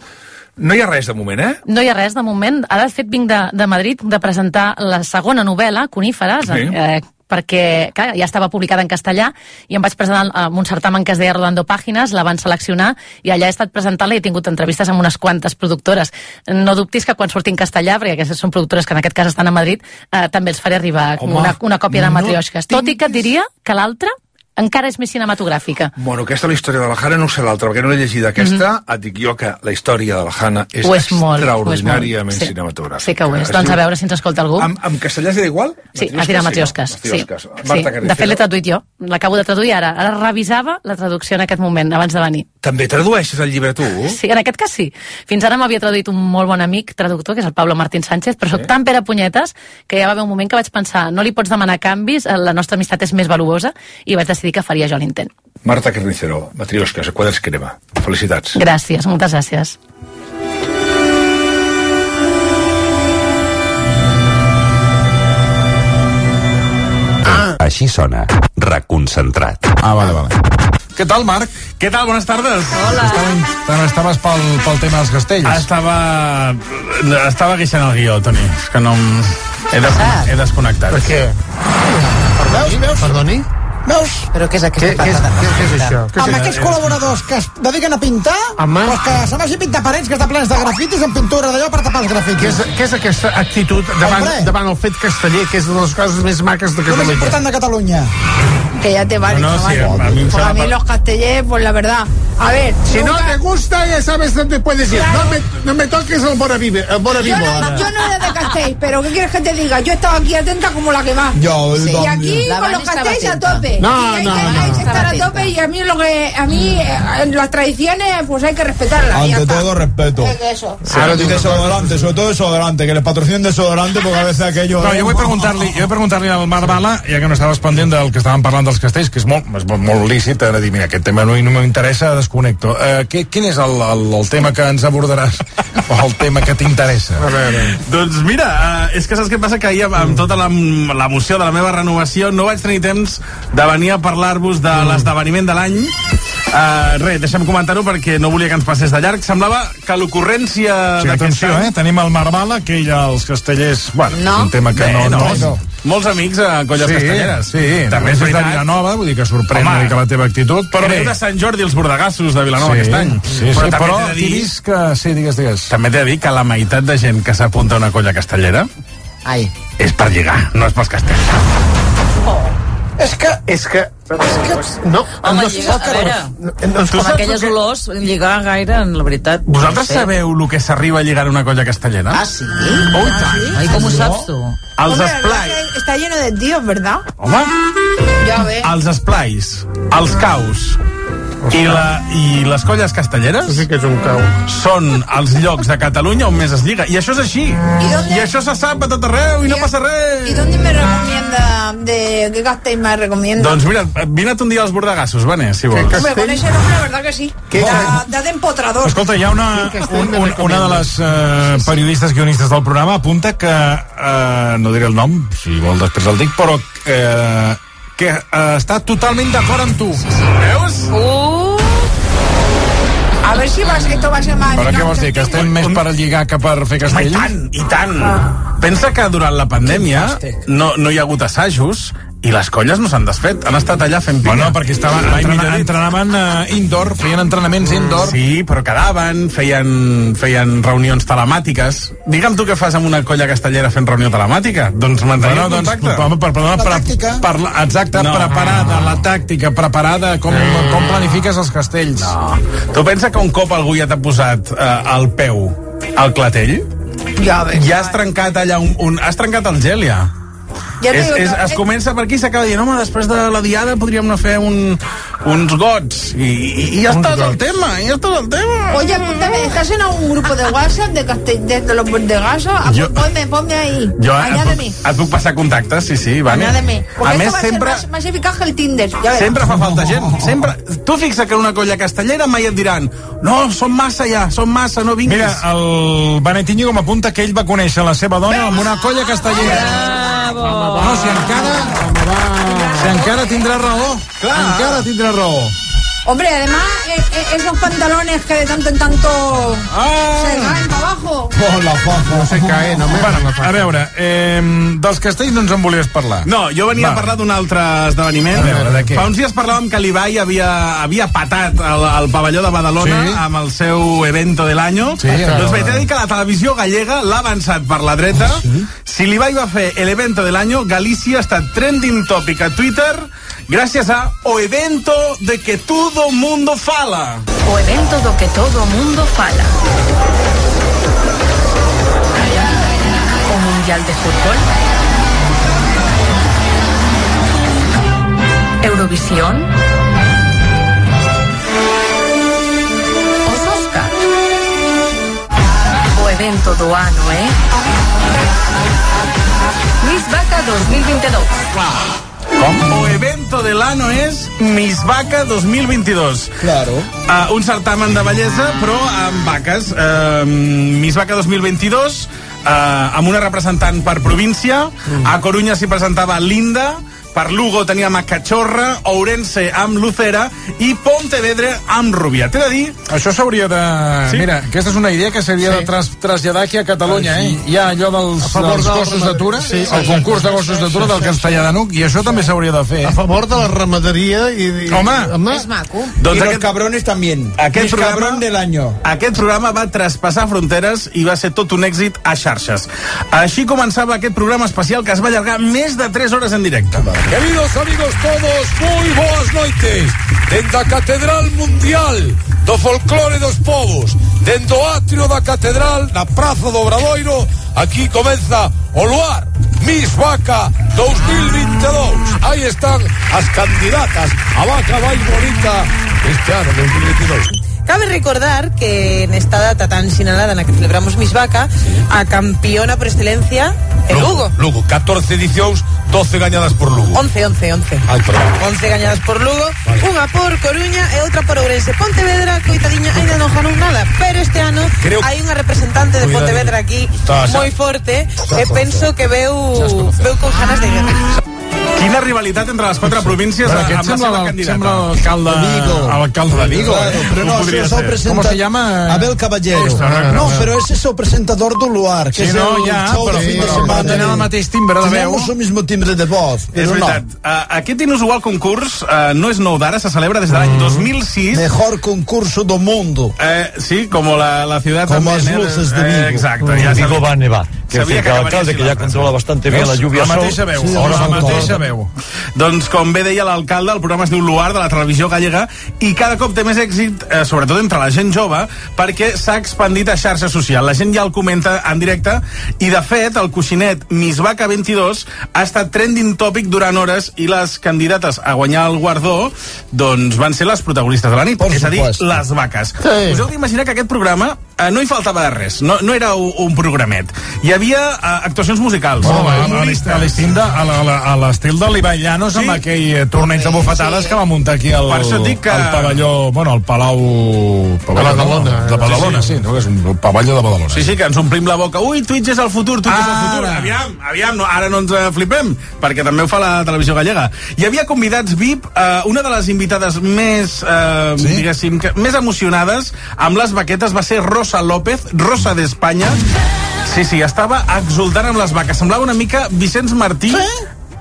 no hi ha res de moment, eh? No hi ha res de moment. Ara, de fet, vinc de, de Madrid de presentar la segona novel·la, Coníferes, Sí. eh, perquè clar, ja estava publicada en castellà i em vaig presentar amb un certamen que es deia Rodando Pàgines, la van seleccionar i allà he estat presentant-la i he tingut entrevistes amb unes quantes productores. No dubtis que quan surti en castellà, perquè aquestes són productores que en aquest cas estan a Madrid, eh, també els faré arribar Home, una, una còpia de no Matrioshkas. Tot i que diria que l'altra encara és més cinematogràfica. Bueno, aquesta la història de la Hanna no sé l'altra, perquè no l'he llegida. Aquesta, et dic jo que la història de la Hanna és. Ho és molt, ho és extraordinàriament molt. Sí. cinematogràfica. Sí que ho és. Doncs a veure si ens escolta algú. En, en castellà es dirà igual? Sí, es dirà Matriosques. Sí, Matriosques. sí. Marta De fet, l'he traduït jo. L'acabo de traduir ara. Ara revisava la traducció en aquest moment, abans de venir. També tradueixes el llibre tu? Sí, en aquest cas sí. Fins ara m'havia traduït un molt bon amic traductor, que és el Pablo Martín Sánchez, però soc tan pere punyetes que ja va haver un moment que vaig pensar no li pots demanar canvis, eh, la nostra amistat és més valuosa, i vaig decidir que faria jo l'intent. Marta Carnicero, Matriosques, a quadres crema. Felicitats. Gràcies, moltes gràcies. Així sona, reconcentrat. Ah, vale, vale. Què tal, Marc? Què tal? Bones tardes. Hola. Estaves, estaves pel, pel tema dels castells? Ah, Estava... Estava queixant el guió, Toni. És que no... He, des... he desconnectat. Per què? Veus, veus? Perdoni? Veus? Però què és Què, aquesta què, és, què, què és això? Què Amb és- aquests col·laboradors que es dediquen a pintar, Home. doncs que se vagi a pintar parets que estan plens de grafitis amb pintura d'allò per tapar els Què grafitis. és, què és aquesta actitud davant, Hombre. davant el fet casteller, que és una de les coses més maques de El més Catalunya? important de Catalunya. Que ya te vale, No, no, sí, a mí a mí per- los castellers, pues la verdad, A ver, Si no nunca- te gusta, ya sabes dónde puedes ir. No me, no me toques el Bora Vive, el Bora Yo Vivo no, ahora. yo no era de Castell, pero ¿qué quieres que te diga? Yo estaba aquí atenta como la que va. Yo, Sí. Y aquí La con los castells a tope. No, no, no. hay que Estaba estar a tope y a mí lo que a mí eh, en las tradiciones pues hay que respetarlas. ya Ante todo, respeto. Eso. y desodorante, sobre todo desodorante, que les patrocinen desodorante porque a veces aquello... No, jo vull preguntar-li jo vull preguntar-li al Marc Bala, ja que no estaves pendent del que estàvem parlant dels castells, que és molt, és molt, lícit, ara dir, mira, aquest tema no, no m'interessa, desconnecto. Uh, què, quin és el, el, el tema que ens abordaràs? o el tema que t'interessa? A veure... Doncs mira, uh, és que saps què passa? Que ahir amb, amb tota la- l'emoció de la meva renovació no vaig tenir temps de venir a parlar-vos de l'esdeveniment de l'any. Uh, res, deixa'm comentar-ho perquè no volia que ens passés de llarg. Semblava que l'ocurrència Sí, d'aquest atenció, any- eh? Tenim el Marc Bala, que ell als castellers... Bueno, No. és un tema que Bé, no... no, no, Molts amics a colles sí, castelleres. Sí, també és és de. Vilanova, vull dir que sorprèn Home, mica la teva actitud. Però Bé, de Sant Jordi els bordegassos de Vilanova sí, aquest any. Sí, sí, també però dir, que... Sí, digues, digues. també t'he de dir que la meitat de gent que s'apunta a una colla castellera Ai. és per lligar, no és pels castells. És que... És que... És que... No, Home, no lliga, a veure, no, com aquelles olors, lligar gaire, en la veritat. Vosaltres no sé. sabeu el que s'arriba a lligar a una colla castellera? Ah, sí? Oh, i tant. Ai, com ho saps tu? Els esplais. Está lleno de tíos, ¿verdad? Home, Ya ves. els esplais, els caus i, la, i les colles castelleres sí que és un cau. són els llocs de Catalunya on més es lliga. I això és així. ¿Y dónde? I això se sap a tot arreu i no ¿Y- passa res. ¿Y dónde me recomienda? ¿De qué Castell me recomienda? Doncs mira, vine un dia als bordegassos, Vane, si vols. Hombre, con ese nombre, la verdad que sí. Da, da de empotrador. Escolta, hi ha una, un, un, una de les eh, periodistes guionistes del programa apunta que, eh, no diré el nom, si vol després el dic, però eh, que eh, està totalment d'acord amb tu. Veus? Uh. A ver si vas, esto va a ser más... Però què vols dir, que estem més per lligar que per fer Home, i castells? tant, i tant. Pensa que durant la pandèmia no, no hi ha hagut assajos i les colles no s'han desfet. Han estat allà fent pinya. Bueno, perquè estaven, Mai entrena, entrenaven uh, indoor, feien entrenaments indoor. Sí, però quedaven, feien, feien reunions telemàtiques. Digue'm tu què fas amb una colla castellera fent reunió telemàtica? Doncs mantenir Bueno, el doncs, contacte. per, per, per, La per, tàctica. per, exacte, No. preparada, la tàctica, preparada, com, com planifiques els castells. No. Tu pensa que un cop algú ja t'ha posat eh, al peu al clatell, Ya ves. ja has trencat allà un, un... Has trencat el gel, ja. Te és, és, es eh, comença per aquí i s'acaba dient, home, després de la diada podríem anar a fer un, uns gots. I, i, i ja està el tema, i ja està el tema. Oye, apúntame, ¿estás en algún grupo de WhatsApp de, Castell, de, de los de Gaza? Pues ponme, ponme ahí. Jo et Añádeme. puc, et puc passar contactes, sí, sí, Vane. Añádeme. Porque A més, va sempre, ser más, más eficaz que el Tinder. Ya verás. sempre fa falta gent. Sempre. Tu fixa que en una colla castellera mai et diran no, som massa ja, som massa, no vinguis. Mira, el Benet Íñigo m'apunta que ell va conèixer la seva dona amb una colla castellera. No, si encara... Si encara tindrà raó. Clar. Encara tindrà raó. Hombre, además, eh, eh, esos pantalones que de tanto en tanto se caen para abajo. Oh, la faja. No sé cae, no bueno, a veure, eh, dels castells no ens en volies parlar. No, jo venia Va. a parlar d'un altre esdeveniment. A veure, de què? Fa uns dies parlàvem que l'Ibai havia, havia patat el, el pavelló de Badalona Sí. amb el seu evento de l'any. Sí, doncs bé, t'he de dir que la televisió gallega l'ha avançat per la dreta. Si l'Ibai va fer el evento del año, Galícia ha estat trending topic a Twitter gràcies a o evento de que todo mundo fala. O evento do que todo mundo fala. O Mundial de Fútbol. Eurovisión. Evento do ano, eh? Miss Vaca 2022. Com? O evento del ano és Miss Vaca 2022. Claro. Uh, un certamen de bellesa, però amb vaques. Uh, Miss Vaca 2022, uh, amb una representant per província. A Corunya s'hi presentava Linda, per Lugo teníem a Cachorra, Ourense amb Lucera i Pontevedra amb Rubia. T'he de dir... Això s'hauria de... Sí. Mira, aquesta és una idea que s'hauria de tras traslladar aquí a Catalunya, eh? Hi ha allò dels, A favor dels del gossos d'atura, Sí, el concurs de gossos d'atura del Castellà de Nuc, i això també s'hauria de fer. A favor de la ramaderia i... i Home. home. Es maco. Doncs los aquest, cabrones también. aquest programa- cabrón del año. Aquest programa va traspassar fronteres i va ser tot un èxit a xarxes. Així començava aquest programa especial que es va allargar més de 3 hores en directe. Queridos amigos todos, muy boas noites. Dende a Catedral Mundial do folclore dos povos. Dentro do atrio da catedral na Praza do Obradoiro aquí comeza o Miss Vaca 2022 aí están as candidatas. A vaca máis bonita este ano 2022 Cabe recordar que en esta data tan sinalada na que celebramos Miss Vaca, a campeona por excelencia é Lugo. Lugo, 14 edicións 12 gañadas por Lugo 11, 11, 11. Ai, perdón 11 gañadas por Lugo, unha por Coruña e outra por Ourense. Pontevedra, coitadiña, ainda non ganou nada, pero este ano Creo- hai unha representante de. Pontevedra aquí moi forte e penso que veu veu con ganas de guerra. Quina rivalitat entre les quatre províncies amb aquest la sembla, seva el- candidata. sembla l'alcalde l'alcalde de Vigo. Claro, eh? pero no, ser. presenta ¿Cómo se llama? Abel Caballero. Esto, no, no, no, no. pero ese es el presentador do Luar, que Sí, es no, el ya, show pero de fin de pero semana. tenen el mateix timbre de veu. Tenemos el mismo timbre de voz, És pero no. veritat. Uh, aquest inusual concurs uh, no és nou d'ara, se celebra des de l'any 2006. Mejor concurso do mundo. Eh, sí, como la, la ciudad también. las eh, luces de eh, Vigo. exacto. Ya Vigo sabía- va a nevar. Que que alcalde que así ya la controla bastante bien la lluvia La mateixa veu. Sí, Ahora la la mateixa mateixa veu. Doncs, com bé deia l'alcalde, el programa es diu Luar, de la televisió gallega, i cada cop té més èxit, eh, sobretot entre la gent jove, perquè s'ha expandit a xarxa social. La gent ja el comenta en directe, i de fet, el coixinet Miss Vaca 22 ha estat trending topic durant hores, i les candidates a guanyar el guardó doncs van ser les protagonistes de la nit, Por és a dir, supuesto. les vaques. Sí. Us heu d'imaginar que aquest programa eh, no hi faltava de res, no, no era un, un programet. Hi havia eh, actuacions musicals. Bueno, a humoristes. a l'estil de, a la- a la- a l'estil de l'Ibai Llanos amb Sí. aquell eh, torneig de bufetades que va muntar aquí al, Per això que- al pavelló, bueno, al Palau... Pavelló, Badalona. No? De Badalona, sí, no, que és un pavelló de Badalona. Sí, sí, que ens omplim la boca. Ui, Twitch és el futur, Twitch és el futur. Ara. Aviam, aviam, no, ara no ens eh, flipem, perquè també ho fa la televisió gallega. Hi havia convidats VIP, eh, una de les invitades més, eh, Sí? diguéssim, que, més emocionades amb les baquetes va ser Rosa López, Rosa d'Espanya. Sí, sí, estava exultant amb les vaques. Semblava una mica Vicenç Martí,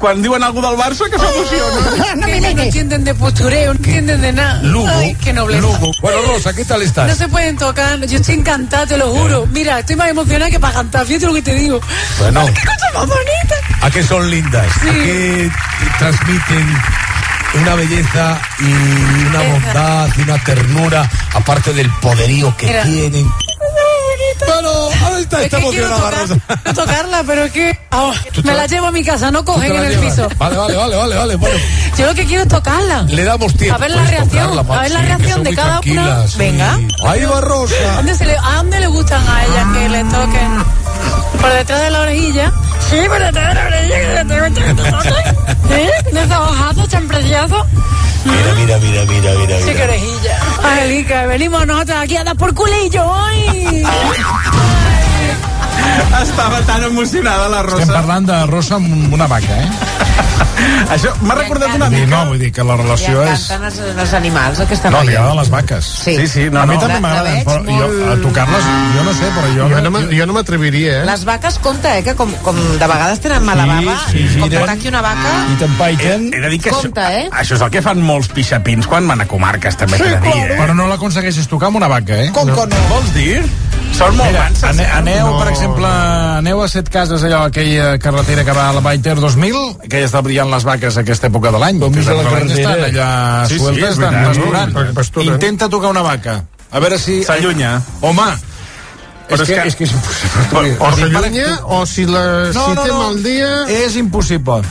quan diuen alguna del Barça que s'emociona. No me no entienden de postureo, no entienden de nada. Lugo, Ay, qué nobleza. Lugo. Bueno, Rosa, ¿qué tal estás? No se pueden tocar, yo estoy encantada, te lo juro. Mira, estoy más emocionada que para cantar, fíjate lo que te digo. Bueno. ¡Qué cosa más bonita! ¿A qué son lindas? Sí. ¿A qué transmiten una belleza y una bondad y una ternura, aparte del poderío que Mira. tienen? Bueno, ahora está, Es que quiero tocar- quiero tocarla, pero es que ah, me la- llevo a mi casa, no cogen en el llevas. piso. Vale, vale, vale, vale, vale. Bueno, Yo lo que quiero es tocarla. le damos tiempo. A ver la reacción, tocarla, a ver la reacción de cada una. sí. Venga. Ahí va Rosa. ¿Dónde se le, ¿A dónde le gustan a ella que le toquen? ¿Por detrás de la orejilla? Sí, que te gusta que te toquen. ¿Eh? ¿De esos ojazos tan preciosos? Mira, mira, mira, mira, mira. Sí, que mira. orejilla. Angelica, venimos nosotros aquí a dar por culillo. ¡Ay! Estava tan emocionada la Estem Rosa. parlant de Rosa amb una vaca, eh? Això m'ha recordat una mica... no, vull dir que la relació és... encanten els, els animals, aquesta No, li noia. agraden les vaques. Sí. Sí, sí, no, a mi no. també m'agraden, però jo, a molt- tocar-les, jo no sé, però jo... Jo no, me- jo no m'atreviria, eh? Les vaques, compte, eh, que com, com de vegades tenen mala Sí, bava, sí, com mira. t'ataqui una vaca... I t'empaiten. He de dir que Compte, això, eh? això és el que fan molts pixapins quan van a comarques, també t'he de dir, eh? Però no l'aconsegueixes tocar amb una vaca, eh? Com que no? Vols dir? Són molt Mira, manses, ane, eh? aneu, No. per exemple, aneu a Set Cases, allò, aquella carretera que va a la Baiter 2000, que ja està brillant les vaques a aquesta època de l'any. Com a la estan carretera. Estan allà Sí, sí, sueltes, és estan pasturant. Pasturen. Intenta tocar una vaca. A veure si... S'allunya. Home, Però és, és que, que- és que és impossible. O s'allunya, o si, la, si té mal dia... És impossible.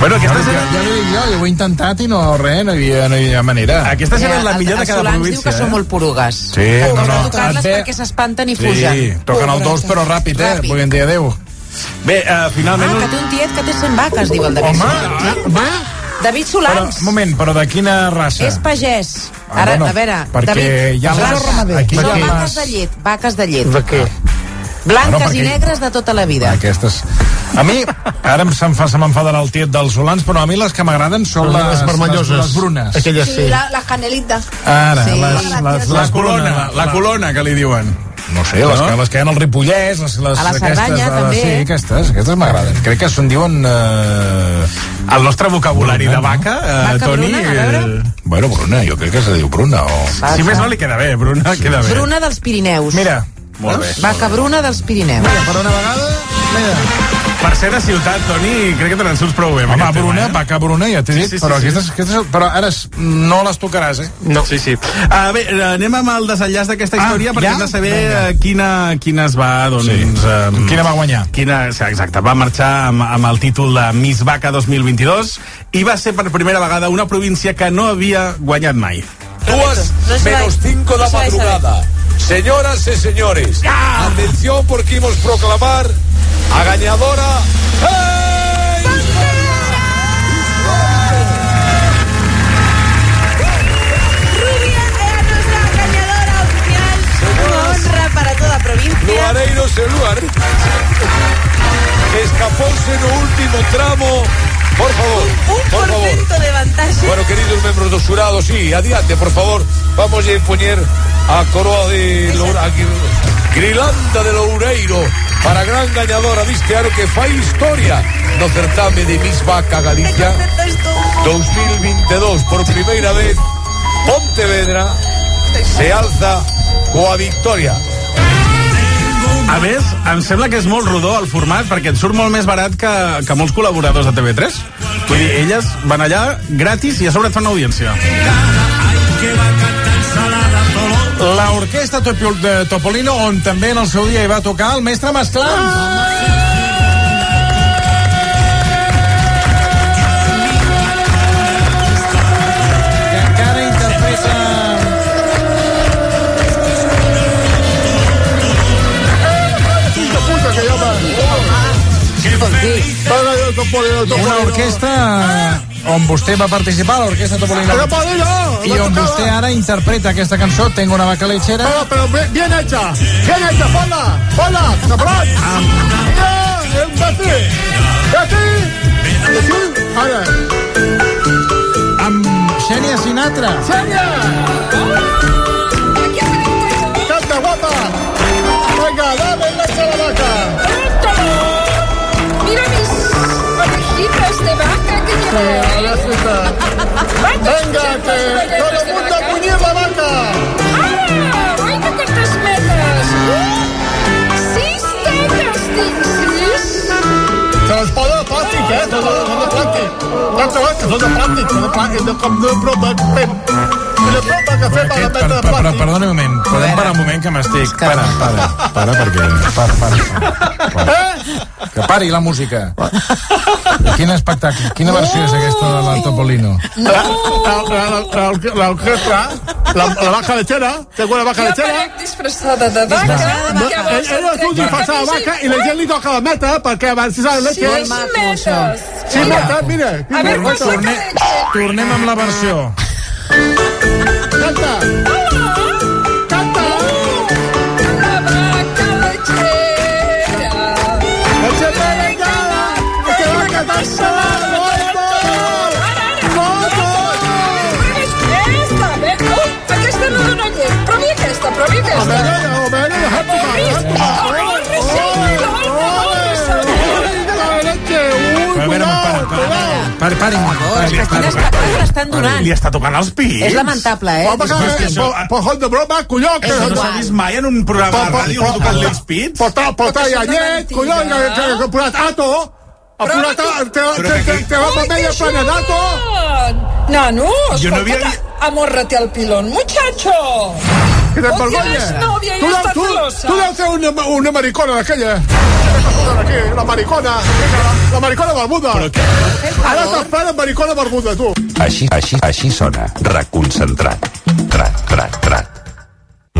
Bueno, aquesta ja, serà, ja l'he dit jo, jo ho he intentat i no, res, no hi havia, no hi havia manera. aquesta serà la el- millor de el cada Solans diu província, que són eh? molt porugues. Sí, no, no, no, tocar-les ve- perquè s'espanten i Sí, fugen. toquen el dos però ràpid, eh? Ràpid. Vull dir adéu. Bé, uh, Ah, finalment... que té un tiet que té 100 vaques, diu el David Home, Solans. Va, David però, Solans. un moment, però de quina raça? És pagès. Ah, Ara, bueno, a veure, perquè David, hi ha raça. aquí no, hi ha vaques les- de llet, vaques de llet. de què? Blanques Bueno, perquè- i negres de tota la vida. Aquestes... A mi, ara em se'm fa, se m'enfadarà el tiet dels solans, però a mi les que m'agraden són les, les vermelloses. les, les brunes. Aquelles sí. las canelitas. Ara, Sí. les, les, les, La les colona, brunes, la colona, que li diuen. No sé, les, No? que, les que hi ha al Ripollès, les, les, A la aquestes, Cerdanya, a la- també, Sí, aquestes, aquestes m'agraden. Crec que se'n diuen... Eh... El nostre vocabulari Bruna, de vaca, eh, Vaca Toni... bruna, a veure. eh, Bueno, Bruna, jo crec que se diu Bruna. O... Vaca. Si més no li queda bé, Bruna, queda bé. Bruna dels Pirineus. Mira, Molt bé. Vaca bruna dels Pirineus. per una vegada Per ser de ciutat, Toni, crec que te n'en surts prou bé. Home, aquest tema, Bruna, eh? vaca Bruna, ja t'he Sí, dit, sí, sí, però, sí. Aquestes, aquestes, però ara no les tocaràs, eh? No. Sí, sí. Uh, bé, anem amb el desenllaç d'aquesta Ah, història perquè ja? hem de saber Vinga. eh, quina, quina es va, doncs... Sí. Um, Quina va guanyar? Quina, sí, exacte, va marxar amb, amb el títol de Miss Vaca 2022 i va ser per primera vegada una província que no havia guanyat mai. Se menos va- cinco no da se va a madrugada. Señoras y señores, atención porque a proclamar a ganadora. ¡Hey! Rubia era nuestra ganadora oficial. Una honra para toda provincia. Luareiros e lugar. Escapóse no último tramo. Por favor, Un por favor. porcento de vantaxe. Bueno, queridos miembros do xurado, sí, adiante, por favor. Vamos a impoñer a coroa de Loura, Grilanda de Loureiro para gran gañadora deste ano que fai historia no certame de Miss Vaca Galicia 2022 por primeira vez Pontevedra se alza coa victoria A més, em sembla que és molt rodó el format perquè et surt molt més barat que, que molts col·laboradors de TV3. Vull dir, elles van allà gratis i a sobre et fan audiència. L'orquestra de Topolino, on també en el seu dia hi va tocar el mestre Masclans. Topolino, Una Topolino. On vostè va participar, l'orquestra Topolino. Topolino, I on vostè ara interpreta aquesta cançó, Tengo una vaca lechera. Pero, pero bien, bien hecha, bien hecha, ponla, ponla, cabrón. El Betty, Betty, Betty, ara, Amb Xènia Sinatra. Xenia. Canta guapa. Venga, dame que llevo. Pobrecita. Venga, que todo el mundo a puñir la vaca. Ah, oi que quantes metres! Uh, sis tetes tinc, sis! Transport de plàstic, eh? Són de, són de plàstic. Són de plàstic, són de plàstic, de com de broma que fem. De broma que fem a la Aquest, per, meta de per, per, plàstic. perdoni un moment, podem parar un moment que m'estic... Para, para, para, perquè... Para, para, para. Que pari la música. Quin espectacle, quina versió és aquesta de la Topolino? La- la- la- la- La orquestra, la, la vaca lechera, tengo una vaca Jo lechera. aparec disfressada de vaca. No, Què ell, vols ell es un disfressat de vaca i la gent li toca la meta perquè abans si sabe leche. Sis metres! Sí, meta, mira. A ver, ¿cuál saca Torne, leche? tornem amb la versió. Canta. Canta. Para, pari, pari, Quin pari, espectacle l'estan donant. Li està tocant els pits. És lamentable, eh? Home, que, por, por joder de broma, colló, que... Això no s'ha vist mai en un programa de ràdio no tocant els pits. Portar, portar ja llet, colló, que, que, que, que posat ato, ha posat, te, va per medio planedato. Nano, Jo no escolta, amórrate al pilón, muchacho. Que te ¿O vergonya. Tu deu- tu, celosa? tu deus ser una, una maricona d'aquella. Aquí, la maricona, la, la maricona barbuda. Ara t'espera maricona barbuda, tu. Així, així, així sona. Reconcentrat. Trat, trat, trat.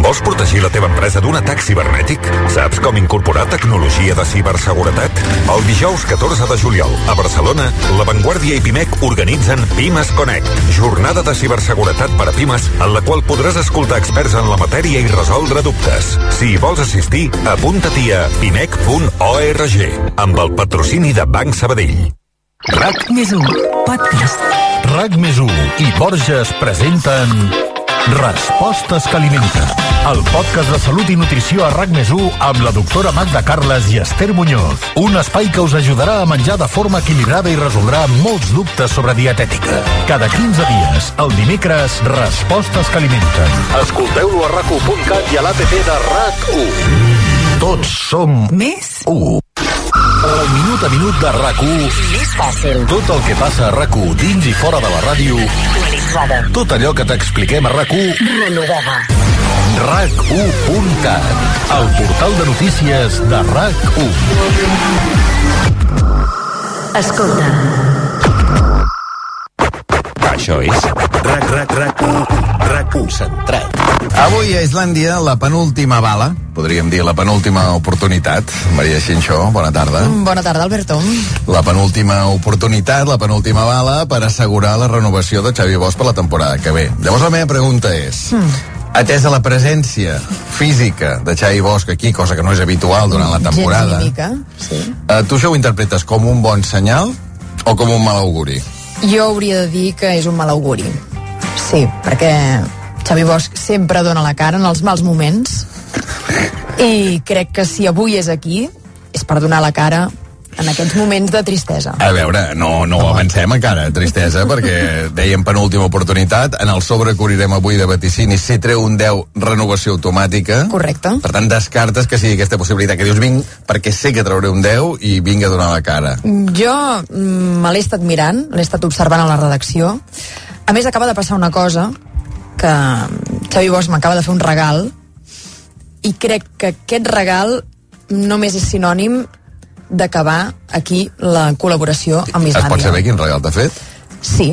Vols protegir la teva empresa d'un atac cibernètic? Saps com incorporar tecnologia de ciberseguretat? El dijous 14 de juliol, a Barcelona, La Vanguardia i Pimec organitzen Pimes Connect, jornada de ciberseguretat per a Pimes, en la qual podràs escoltar experts en la matèria i resoldre dubtes. Si hi vols assistir, apunta-t'hi a pimec.org, amb el patrocini de Banc Sabadell. RAC més 1, podcast. RAC més 1 i Borges presenten Respostes que alimenten. El podcast de salut i nutrició a RAC més 1 amb la doctora Magda Carles i Esther Muñoz. Un espai que us ajudarà a menjar de forma equilibrada i resoldrà molts dubtes sobre dietètica. Cada 15 dies, el dimecres, Respostes que alimenten. Escolteu-lo a rac1.cat i a l'APP de RAC1. Tots som Més 1. El minut a minut de rac Més fàcil. Tot el que passa a rac dins i fora de la ràdio. Actualitzada. Tot allò que t'expliquem a rac Renovada. RAC1.cat, el portal de notícies de RAC1. Escolta. Això és RAC, RAC, RAC, RAC concentrat. Avui a Islàndia, la penúltima bala, podríem dir la penúltima oportunitat. Maria Xinxó, bona tarda. Bona tarda, Alberto. La penúltima oportunitat, la penúltima bala per assegurar la renovació de Xavi Bosch per la temporada que ve. Llavors la meva pregunta és... Atesa la presència física de Xavi Bosch aquí, cosa que no és habitual durant la temporada, mica, sí. eh, tu això ho interpretes com un bon senyal o com un mal auguri? Jo hauria de dir que és un mal auguri. Sí, perquè Xavi Bosch sempre dona la cara en els mals moments i crec que si avui és aquí és per donar la cara en aquests moments de tristesa. A veure, no, no ho avancem encara, tristesa, perquè dèiem penúltima oportunitat, en el sobre que obrirem avui de vaticini, si treu un 10, renovació automàtica. Correcte. Per tant, descartes que sigui aquesta possibilitat, que dius, vinc, perquè sé que trauré un 10 i vinc a donar la cara. Jo mm, me l'he estat mirant, l'he estat observant a la redacció. A més, acaba de passar una cosa que Xavi Bosch m'acaba de fer un regal i crec que aquest regal només és sinònim d'acabar aquí la col·laboració amb Es pot Islàndia. saber quin regal t'ha fet? Sí.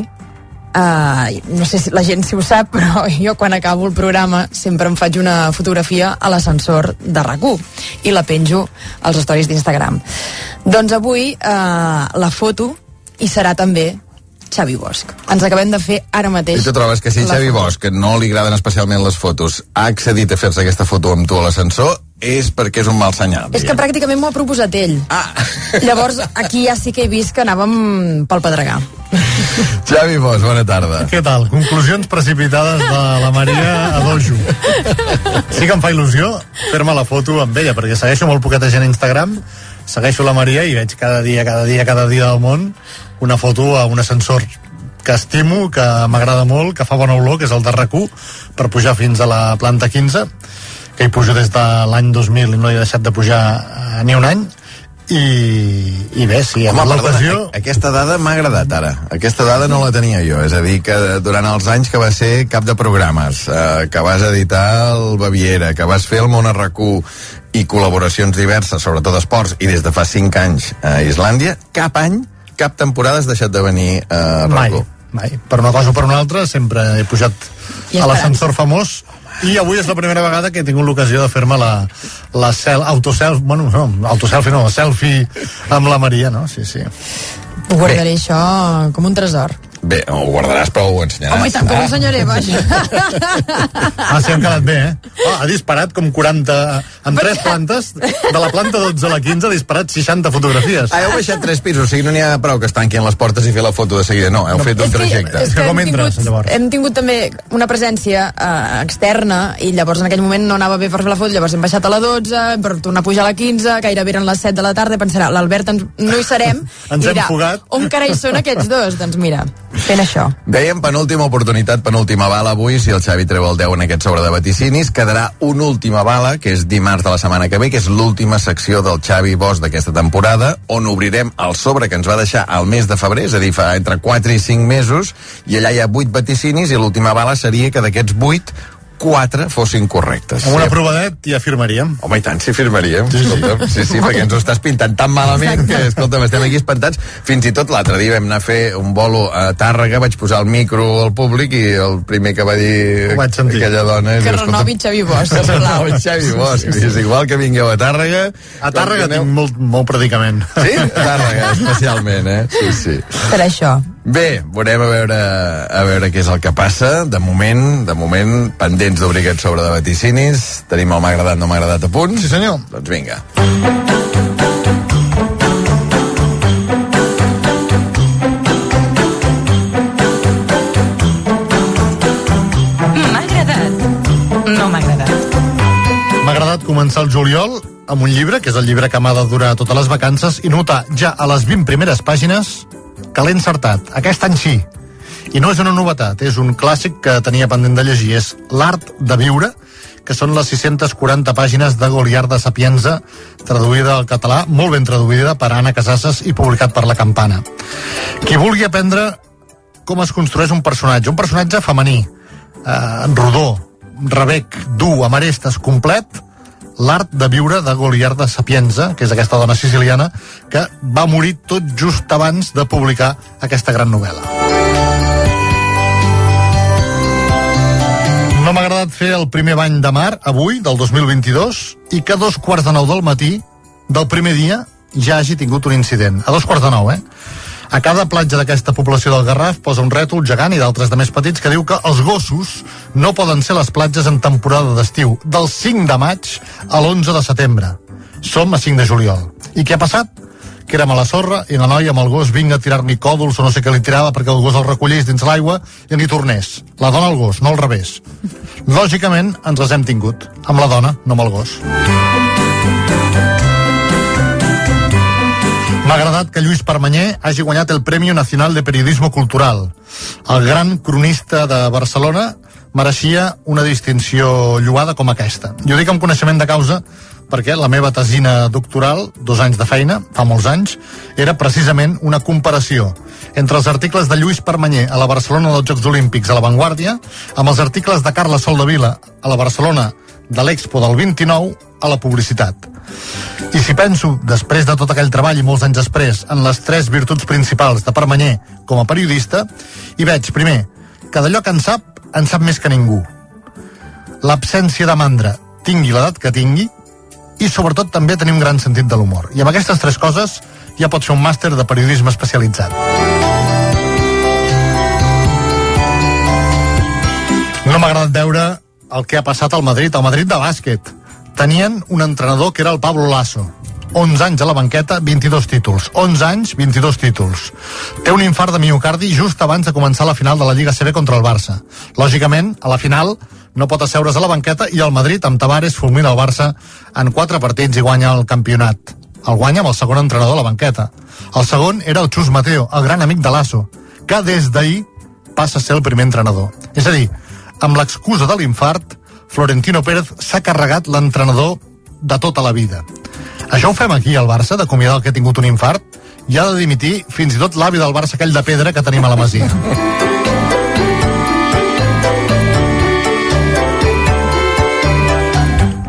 Uh, no sé si la gent si ho sap, però jo quan acabo el programa sempre em faig una fotografia a l'ascensor de rac i la penjo als stories d'Instagram. Doncs avui uh, la foto hi serà també Xavi Bosch. Ens acabem de fer ara mateix I tu trobes que si Xavi foto. Bosch, no li agraden especialment les fotos, ha accedit a fer-se aquesta foto amb tu a l'ascensor, és perquè és un mal senyal. És que pràcticament m'ho ha proposat ell. Ah. Llavors, aquí ja sí que he vist que anàvem pel pedregar. Xavi Bosch, bona tarda. Què tal? Conclusions precipitades de la Maria a dojo. Sí que em fa il·lusió fer-me la foto amb ella, perquè segueixo molt poqueta gent a Instagram, segueixo la Maria i veig cada dia, cada dia, cada dia del món una foto a un ascensor que estimo, que m'agrada molt, que fa bona olor, que és el de rac per pujar fins a la planta 15, que hi pujo des de l'any 2000 i no he deixat de pujar eh, ni un any, i, i bé, sí, Home, perdona, l'ocasió... a- aquesta dada m'ha agradat ara. Aquesta dada no la tenia jo. És a dir, que durant els anys que va ser cap de programes, eh, que vas editar el Baviera, que vas fer el Món RQ i col·laboracions diverses, sobretot esports, i des de fa 5 anys a Islàndia, cap any, cap temporada has deixat de venir a Mai, RQ. mai. Per una cosa o per una altra sempre he pujat I a l'ascensor famós i avui és la primera vegada que he tingut l'ocasió de fer-me la, la cel, autoself, bueno, no, autoselfie no, selfie amb la Maria, no? Sí, sí. Ho guardaré això com un tresor. Bé, ho guardaràs però ho ensenyaràs. Home, i tant que ho ensenyaré, vaja. Ah, sí, hem quedat bé, eh? Oh, ha disparat com 40... Amb tres plantes, de la planta 12 a la 15, ha disparat 60 fotografies. Ah, heu baixat tres pisos, o sigui, no n'hi ha prou que es tanquin les portes i fer la foto de seguida. No, heu fet un trajecte. És que hem tingut, hem tingut també una presència eh, externa i llavors en aquell moment no anava bé per fer la foto, llavors hem baixat a la 12, per tornar a pujar a la 15, gairebé eren les 7 de la tarda, i pensarà, l'Albert no hi serem, Ens i hem dirà, fugat. on carai són aquests dos? Doncs mira, fent això. Dèiem penúltima oportunitat, penúltima bala avui, si el Xavi treu el 10 en aquest sobre de vaticinis, quedarà una última bala, que és dimarts de la setmana que ve, que és l'última secció del Xavi Bosch d'aquesta temporada, on obrirem el sobre que ens va deixar al mes de febrer, és a dir, fa entre 4 i 5 mesos, i allà hi ha 8 vaticinis, i l'última bala seria que d'aquests 8 4 fossin correctes. Amb una provadet ja firmaríem. Home, i tant, si firmaríem. Sí, sí, sí, sí perquè ens ho estàs pintant tan malament que, escolta'm, estem aquí espantats. Fins i tot l'altre dia vam anar a fer un bolo a Tàrrega, vaig posar el micro al públic i el primer que va dir aquella dona... Que diu, "Escolta'm, renovi Xavi Bosch, que sisplau. renovi Xavi Bosch. És igual que vingueu a Tàrrega... A Tàrrega tinc molt, molt predicament. Sí? A Tàrrega, especialment, eh? Sí, sí. Per això. Bé, veurem a veure, a veure què és el que passa. De moment, de moment, pendents d'obrir aquest sobre de vaticinis. Tenim el m'ha agradat, no m'ha agradat a punts. Sí, senyor. Doncs vinga. M'ha agradat. No m'ha agradat. M'ha agradat començar el juliol amb un llibre, que és el llibre que m'ha de durar totes les vacances, i notar ja a les 20 primeres pàgines que l'he encertat. Aquest any sí. I no és una novetat, és un clàssic que tenia pendent de llegir. És L'art de viure, que són les 640 pàgines de Goliard de Sapienza, traduïda al català, molt ben traduïda per Anna Casasses i publicat per La Campana. Qui vulgui aprendre com es construeix un personatge, un personatge femení, eh, rodó, rebec, dur, amb arestes, complet, l'art de viure de Goliard de Sapienza, que és aquesta dona siciliana, que va morir tot just abans de publicar aquesta gran novel·la. No m'ha agradat fer el primer bany de mar, avui, del 2022, i que a dos quarts de nou del matí del primer dia ja hagi tingut un incident. A dos quarts de nou, eh? A cada platja d'aquesta població del Garraf posa un rètol gegant i d'altres de més petits que diu que els gossos no poden ser les platges en temporada d'estiu, del 5 de maig a l'11 de setembre. Som a 5 de juliol. I què ha passat? que érem a la sorra i la noia amb el gos vinga a tirar-li còdols o no sé què li tirava perquè el gos el recollís dins l'aigua i n'hi tornés. La dona al gos, no al revés. Lògicament ens les hem tingut. Amb la dona, no amb el gos. M'ha agradat que Lluís Permanyer hagi guanyat el Premi Nacional de Periodismo Cultural. El gran cronista de Barcelona mereixia una distinció lloada com aquesta. Jo dic amb coneixement de causa perquè la meva tesina doctoral, dos anys de feina, fa molts anys, era precisament una comparació entre els articles de Lluís Permanyer a la Barcelona dels Jocs Olímpics a la Vanguardia amb els articles de Carla Soldevila a la Barcelona de l'Expo del 29 a la publicitat. I si penso, després de tot aquell treball i molts anys després, en les tres virtuts principals de Permanyer com a periodista, hi veig, primer, que d'allò que en sap, en sap més que ningú. L'absència de mandra, tingui l'edat que tingui, i sobretot també tenir un gran sentit de l'humor. I amb aquestes tres coses ja pots fer un màster de periodisme especialitzat. No m'ha agradat veure el que ha passat al Madrid, al Madrid de bàsquet. Tenien un entrenador que era el Pablo Lasso. 11 anys a la banqueta, 22 títols. 11 anys, 22 títols. Té un infart de miocardi just abans de començar la final de la Lliga CB contra el Barça. Lògicament, a la final no pot asseure's a la banqueta i el Madrid, amb Tavares, fulmina el Barça en quatre partits i guanya el campionat. El guanya amb el segon entrenador a la banqueta. El segon era el Xus Mateo, el gran amic de Lasso, que des d'ahir passa a ser el primer entrenador. És a dir, amb l'excusa de l'infart, Florentino Pérez s'ha carregat l'entrenador de tota la vida. Això ho fem aquí al Barça, d'acomiadar el que ha tingut un infart, i ha de dimitir fins i tot l'avi del Barça, aquell de pedra que tenim a la Masia.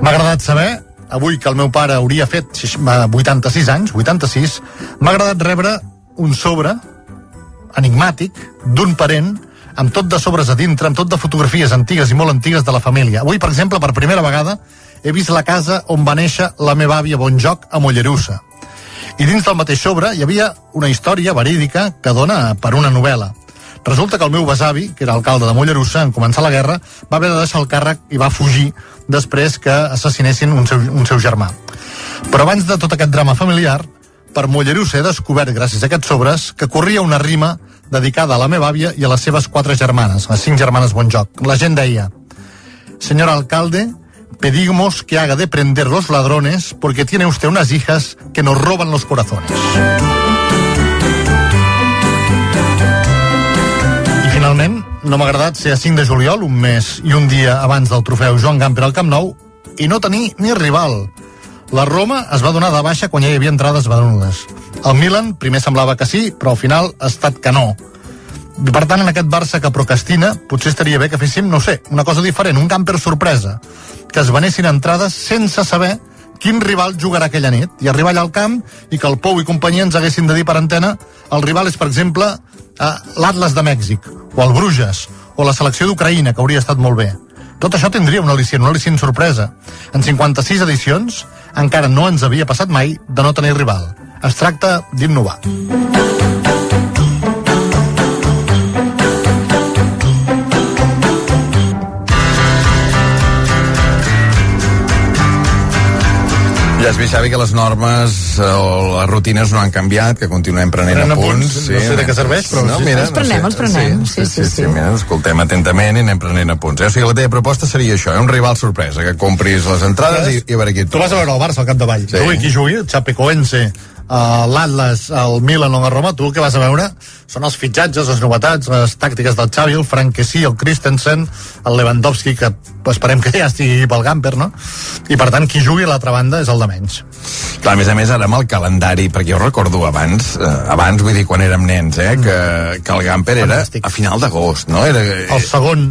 M'ha agradat saber, avui que el meu pare hauria fet seix- eh, 86 anys, 86, m'ha agradat rebre un sobre enigmàtic d'un parent amb tot de sobres a dintre, amb tot de fotografies antigues i molt antigues de la família. Avui, per exemple, per primera vegada, he vist la casa on va néixer la meva àvia Bonjoc a Mollerussa. I dins del mateix sobre hi havia una història verídica que dona per una novel·la. Resulta que el meu besavi, que era alcalde de Mollerussa, en començar la guerra, va haver de deixar el càrrec i va fugir després que assassinessin un seu, un seu germà. Però abans de tot aquest drama familiar, per Mollerussa he descobert, gràcies a aquests sobres, que corria una rima dedicada a la meva àvia i a les seves quatre germanes, les cinc germanes Bonjoc. La gent deia, Señor alcalde, pedimos que haga de prender los ladrones porque tiene usted unas hijas que nos roban los corazones. I finalment, no m'ha agradat ser a 5 de juliol, un mes i un dia abans del trofeu Joan Gamper al Camp Nou, i no tenir ni rival. La Roma es va donar de baixa quan ja hi havia entrades venudes. El Milan primer semblava que sí, però al final ha estat que no. I per tant, en aquest Barça que procrastina, potser estaria bé que féssim, no sé, una cosa diferent, un camper sorpresa, que es venessin entrades sense saber quin rival jugarà aquella nit, i arribar allà al camp i que el Pou i companyia ens haguessin de dir per antena el rival és, per exemple, eh, l'Atlas de Mèxic, o el Bruges, o la selecció d'Ucraïna, que hauria estat molt bé. Tot això tindria un al·licient, un al·licient sorpresa. En 56 edicions encara no ens havia passat mai de no tenir rival. Es tracta d'innovar. Ja has vist, Xavi, que les normes eh, o les rutines no han canviat, que continuem prenent Prenent apunts. apunts, no sé de què serveix, però no, sí, mira, els prenem, no els prenem, Sí, sí, sí, sí, mira, escoltem atentament i anem prenent apunts. Eh? O sigui, la teva proposta seria això, eh? un rival sorpresa, que compris les entrades i, i a veure qui et Tu vas a veure el Barça al capdavall. Sí. Sí. Tu i qui jugui, Chapecoense, l'Atlas, el Milan o la Roma, tu el que vas a veure són els fitxatges, les novetats, les tàctiques del Xavi, el Franquesí, el Christensen, el Lewandowski, que esperem que ja estigui pel Gamper, no? I per tant, qui jugui a l'altra banda és el de menys. Clar, a més a més, ara amb el calendari, perquè jo recordo abans, eh, abans vull dir quan érem nens, eh, que, que el Gamper era a final d'agost, no? Era, El segon,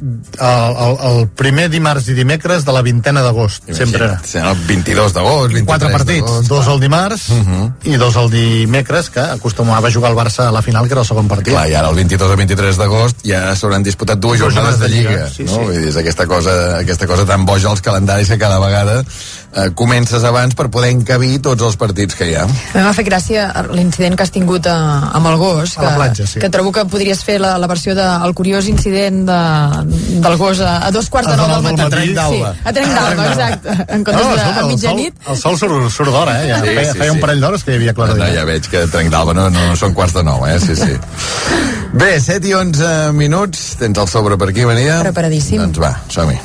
el, el, el primer dimarts i dimecres de la vintena d'agost, sempre. Sí, el 22 d'agost, 23 Quatre partits, dos el dimarts Uh -huh. i dos el dimecres, que acostumava a jugar el Barça a la final, que era el segon partit. Clar, i ara el 22 o 23 d'agost ja s'hauran disputat dues jornades de Lliga, sí, no? sí. Vull dir, és aquesta cosa, aquesta cosa tan boja als calendaris que cada vegada eh, comences abans per poder encabir tots els partits que hi ha. A mi m'ha fet gràcia l'incident que has tingut a, amb el gos, A que, la platja, sí. que trobo que podries fer la, la versió del de, el curiós incident de, del gos a, a dos quarts de A nou del matí. del matí. Sí, d'alba. a trenc d'alba, exacte. En comptes No, de escolta, a el mitjanit. sol, el sol surt, surt d'hora, eh? Ja Sí, feia, sí, feia sí. un parell d'hores que hi havia No, claredat. ja veig que Trenc d'Alba no, no són quarts de nou, eh? Sí, sí. Bé, 7 i 11 minuts. Tens el sobre per aquí, Maria? Preparadíssim. Doncs va, som-hi.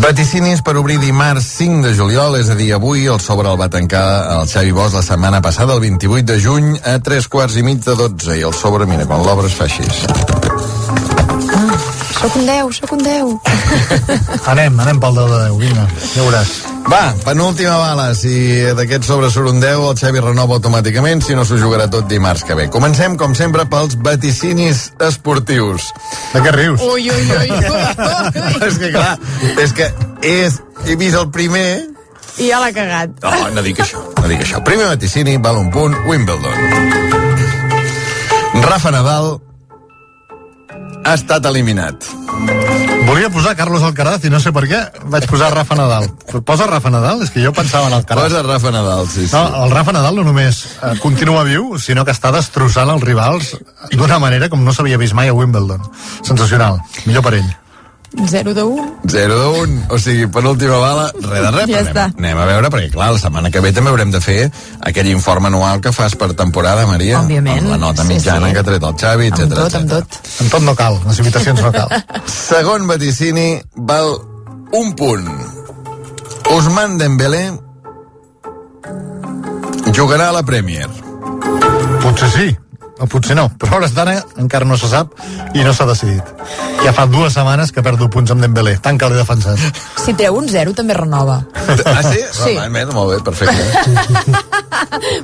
Vaticinis per obrir dimarts 5 de juliol, és a dir, avui el sobre el va tancar el Xavi Bosch la setmana passada, el 28 de juny, a 3 quarts i mig de 12. I el sobre, mira, quan l'obres fa així. Soc un 10, soc un 10. Anem, anem pel 10 de 10, vinga, ja veuràs. Va, penúltima bala. Si d'aquest sobre surt un 10, el Xavi renova automàticament, si no s'ho jugarà tot dimarts que ve. Comencem, com sempre, pels vaticinis esportius. De què rius? Ui, ui, ui. ui. és que, clar, és que és, he vist el primer... I ja l'ha cagat. No, no dic això, no dic això. Primer vaticini, val un punt, Wimbledon. Rafa Nadal ha estat eliminat. Volia posar Carlos Alcaraz i no sé per què vaig posar Rafa Nadal. Posa Rafa Nadal? És que jo pensava en Alcaraz. Posa Rafa Nadal, sí, sí. No, el Rafa Nadal no només eh, continua viu, sinó que està destrossant els rivals d'una manera com no s'havia vist mai a Wimbledon. Sensacional. Millor per ell. 0 de 1. 0 de 1, o sigui, penúltima bala, res de res. Ja però està. anem, anem a veure, perquè clar, la setmana que ve també haurem de fer aquell informe anual que fas per temporada, Maria. Òbviament. Amb la nota Sí, mitjana sí. que ha tret el Xavi, Amb etc. tot, amb tot. En tot no cal, les invitacions no cal. Segon vaticini val un punt. Ousmane Dembélé jugarà a la Premier. Potser sí, o potser no, però a hores d'ara encara no se sap i no s'ha decidit. Ja fa dues setmanes que perdo punts amb Dembélé, tant que l'he defensat. Si treu un 0 també renova. Ah, sí? Sí. Va, va, molt bé, perfecte.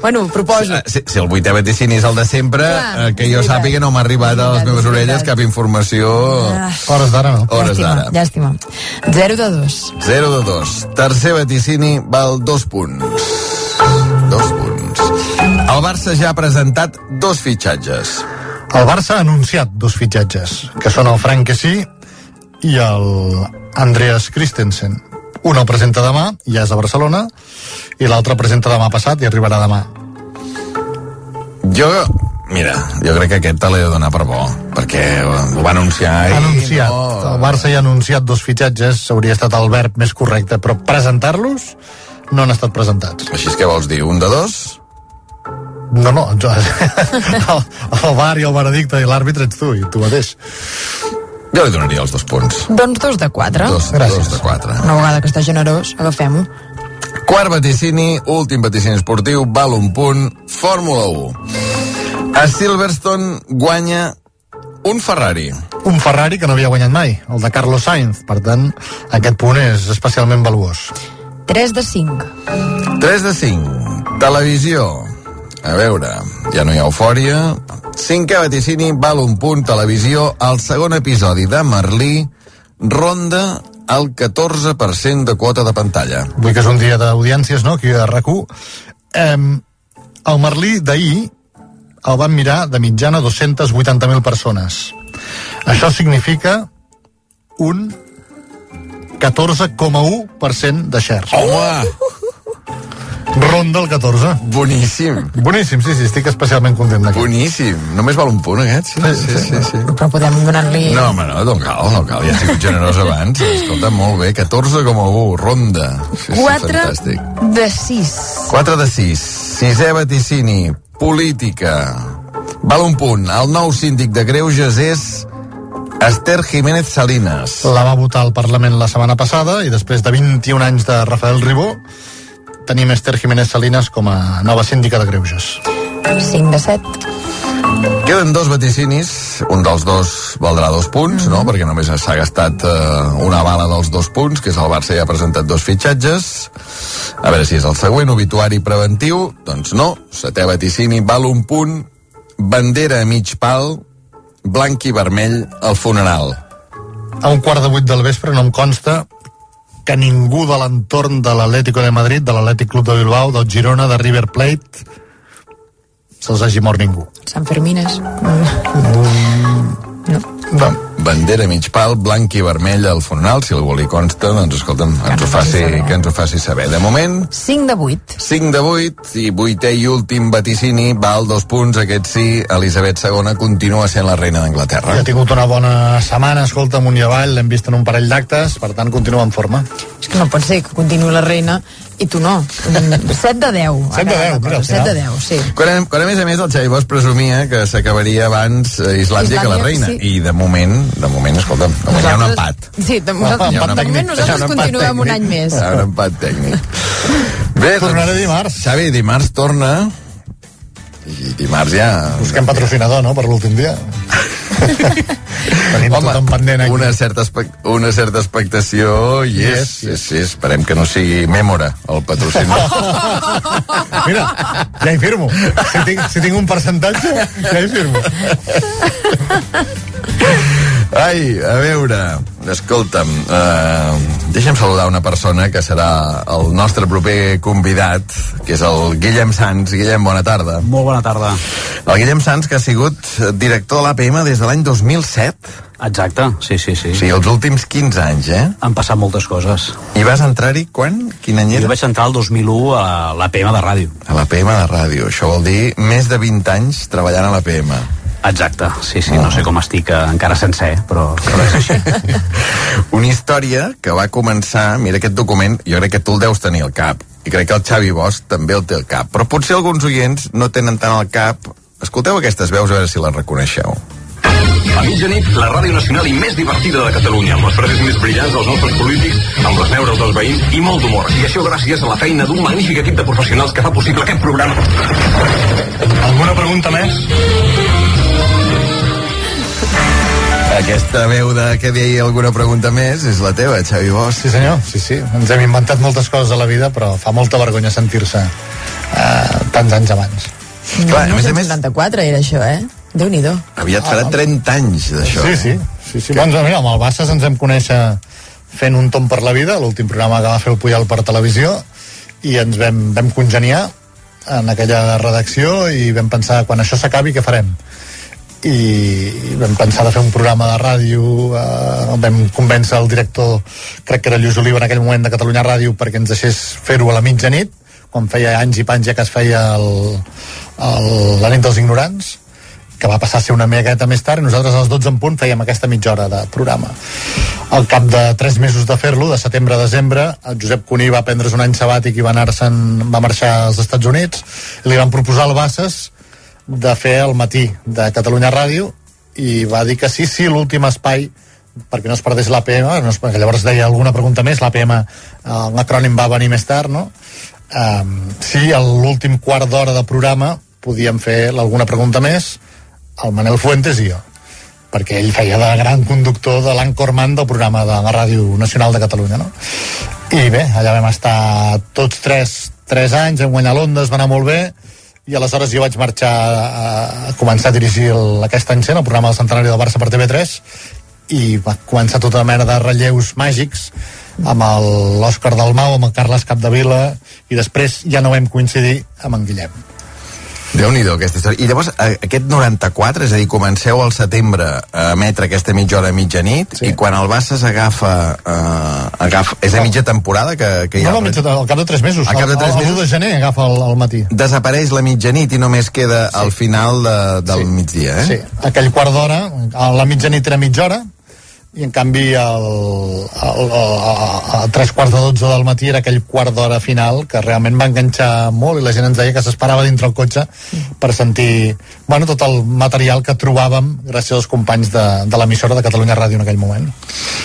Bueno, proposo. Si, si el vuitè vaticini és el de sempre, Clar, eh, que jo sàpiga no m'ha arribat a les meves orelles cap informació... Ah. Hores d'ara no. Hores llàstima, d'ara. llàstima. 0 de 2. 0 de 2. Tercer vaticini val dos punts. El Barça ja ha presentat dos fitxatges. El Barça ha anunciat dos fitxatges, que són el Franquesí i el Andreas Christensen. Un el presenta demà, ja és a Barcelona, i l'altre presenta demà passat i arribarà demà. Jo, mira, jo crec que aquest te l'he de donar per bo, perquè ho va anunciar Ha i anunciat. no... El Barça ja ha anunciat dos fitxatges, hauria estat el verb més correcte, però presentar-los no han estat presentats. Així és que vols dir, un de dos? No, no, jo, el, el bar i el veredicte i l'àrbitre ets tu, i tu mateix. Jo li donaria els dos punts. Doncs 2 de 4. Dos, Gràcies. dos de quatre. Una vegada que està generós, agafem-ho. Quart vaticini, últim vaticini esportiu, val un punt, Fórmula 1. A Silverstone guanya un Ferrari. Un Ferrari que no havia guanyat mai, el de Carlos Sainz. Per tant, aquest punt és especialment valuós. 3 de 5. 3 de 5. Televisió. A veure, ja no hi ha eufòria. Cinquè vaticini, val un punt, televisió. El segon episodi de Merlí ronda el 14% de quota de pantalla. Vull que és un dia d'audiències, no?, aquí a RAC1. Eh, el Merlí d'ahir el van mirar de mitjana 280.000 persones. Això significa un 14,1% de shares. Home! Ronda el 14. Boníssim. Boníssim, sí, sí, estic especialment content d'aquí. Boníssim. Només val un punt, aquest? Sí, sí, sí. sí, sí. Però podem donar-li... No, home, no, no cal, no cal. Ja he sigut generós abans. Escolta, molt bé. 14,1, ronda. Sí, sí, 4 fantàstic. de 6. 4 de 6. Sisè vaticini. Política. Val un punt. El nou síndic de Greuges és Esther Jiménez Salinas. La va votar al Parlament la setmana passada i després de 21 anys de Rafael Ribó tenim Esther Jiménez Salinas com a nova síndica de Greuges. 5 de 7. Queden dos vaticinis, un dels dos valdrà dos punts, no? Perquè només s'ha gastat eh, una bala dels dos punts, que és el Barça ja ha presentat dos fitxatges. A veure si és el següent, obituari preventiu. Doncs no, setè vaticini, val un punt, bandera a mig pal, blanc i vermell al funeral. A un quart de vuit del vespre no em consta que ningú de l'entorn de l'Atlético de Madrid, de l'Atlètic Club de Bilbao, del Girona, de River Plate, se'ls hagi mort ningú. Sant Fermines. Va, bandera mig pal, blanc i vermell al funeral, si algú li consta, doncs escolta'm, ens ho faci, que ens ho faci saber. De moment, 5 de 8. 5 de 8 i vuitè i últim vaticini val dos punts, aquest sí, Elisabet II continua sent la reina d'Anglaterra. Ja ha tingut una bona setmana, escolta, amunt i avall, l'hem vist en un parell d'actes, per tant continua en forma. És que no pot ser que continuï la reina i tu no. 7 de 10. 7 de 10, mira, al 7 de final. 10, sí. Quan, quan a més a més el Xavi Bosch presumia que s'acabaria abans eh, Islàndia, que la Islàndia, reina sí. i de moment, de moment, escolta'm, de moment hi ha un empat Sí, de, ha un de, de empat moment nosaltres un empat continuem un any més. Hi ha un empat tècnic Bé, Tornaré doncs, dimarts. Xavi, dimarts torna i dimarts ja Busquem patrocinador, no?, per l'últim dia. Tenim Home, tothom pendent aquí. una certa, una certa expectació i és, Yes, és, és, esperem que no sigui Memora el patrocinador Mira, ja hi firmo. Si tinc, si tinc un percentatge, ja hi firmo. Ai, a veure, escolta'm, eh, deixa'm saludar una persona que serà el nostre proper convidat, que és el Guillem Sans. Guillem, bona tarda. Molt bona tarda. El Guillem Sans, que ha sigut director de l'APM des de l'any 2007. Exacte, sí, sí, sí. Sigui, els últims 15 anys, eh? Han passat moltes coses. I vas entrar-hi quan? Quin any Jo era? vaig entrar el 2001 a l'APM de ràdio. A l'APM de ràdio. Això vol dir més de 20 anys treballant a l'APM. Exacte, sí, sí, no sé com estic eh, encara sencer, però, però és així. Una història que va començar, mira aquest document, jo crec que tu el deus tenir al cap, i crec que el Xavi Bosch també el té al cap, però potser alguns oients no tenen tant al cap. Escolteu aquestes veus a veure si les reconeixeu. A mitjanit, la ràdio nacional i més divertida de Catalunya, amb les frases més brillants dels nostres polítics, amb les neures dels veïns i molt d'humor. I això gràcies a la feina d'un magnífic equip de professionals que fa possible aquest programa. Alguna pregunta més? Aquesta veu de que deia alguna pregunta més és la teva, Xavi Bosch. Sí, senyor, sí, sí. Ens hem inventat moltes coses a la vida, però fa molta vergonya sentir-se eh, tants anys abans. Clar, a més a més- 1994 era això, eh? Déu-n'hi-do. Aviat farà 30 anys d'això. Sí, eh? sí. sí, sí. Doncs mira, amb el Bassas ens hem conèixer fent un tom per la vida, l'últim programa que va fer el Puyal per televisió, i ens vam, vam congeniar en aquella redacció i vam pensar, quan això s'acabi, què farem? I vam pensar de fer un programa de ràdio eh, vam convèncer el director crec que era Lluís Oliva en aquell moment de Catalunya Ràdio perquè ens deixés fer-ho a la mitjanit quan feia anys i panys ja que es feia el, el, la nit dels ignorants que va passar a ser una miqueta més tard i nosaltres a les 12 en punt fèiem aquesta mitja hora de programa. Al cap de 3 mesos de fer-lo, de setembre a desembre el Josep Cuní va prendre's un any sabàtic i va anar-se'n va marxar als Estats Units i li van proposar al Bassas de fer el matí de Catalunya Ràdio i va dir que sí, sí, l'últim espai perquè no es perdés l'APM, no es, llavors deia alguna pregunta més, l'APM, eh, l'acrònim va venir més tard, no? Um, sí, a l'últim quart d'hora de programa podíem fer alguna pregunta més, el Manel Fuentes i jo perquè ell feia de gran conductor de l'Anchorman del programa de la Ràdio Nacional de Catalunya, no? I bé, allà vam estar tots tres, tres anys, vam guanyar l'Onda, es va anar molt bé, i aleshores jo vaig marxar a, a començar a dirigir el, aquest any sent el programa del centenari del Barça per TV3 i va començar tota mena de relleus màgics amb l'Òscar Dalmau, amb el Carles Capdevila i després ja no vam coincidir amb en Guillem déu nhi aquesta història. I llavors, eh, aquest 94, és a dir, comenceu al setembre a emetre aquesta mitja hora a mitjanit, sí. i quan el Barça s'agafa... Eh, agafa, és a mitja temporada que, que hi ha... no, no, mitja- al cap de tres mesos Al cap de tres el, mesos el 1 de gener agafa el, el matí desapareix la mitjanit i només queda sí. al final de, del sí. migdia, eh? Sí, aquell quart d'hora, a la mitjanit era mitja hora, i en canvi el, el, el, a, a tres quarts de dotze del matí era aquell quart d'hora final que realment va enganxar molt i la gent ens deia que s'esperava dintre el cotxe per sentir bueno, tot el material que trobàvem gràcies als companys de, de l'emissora de Catalunya Ràdio en aquell moment.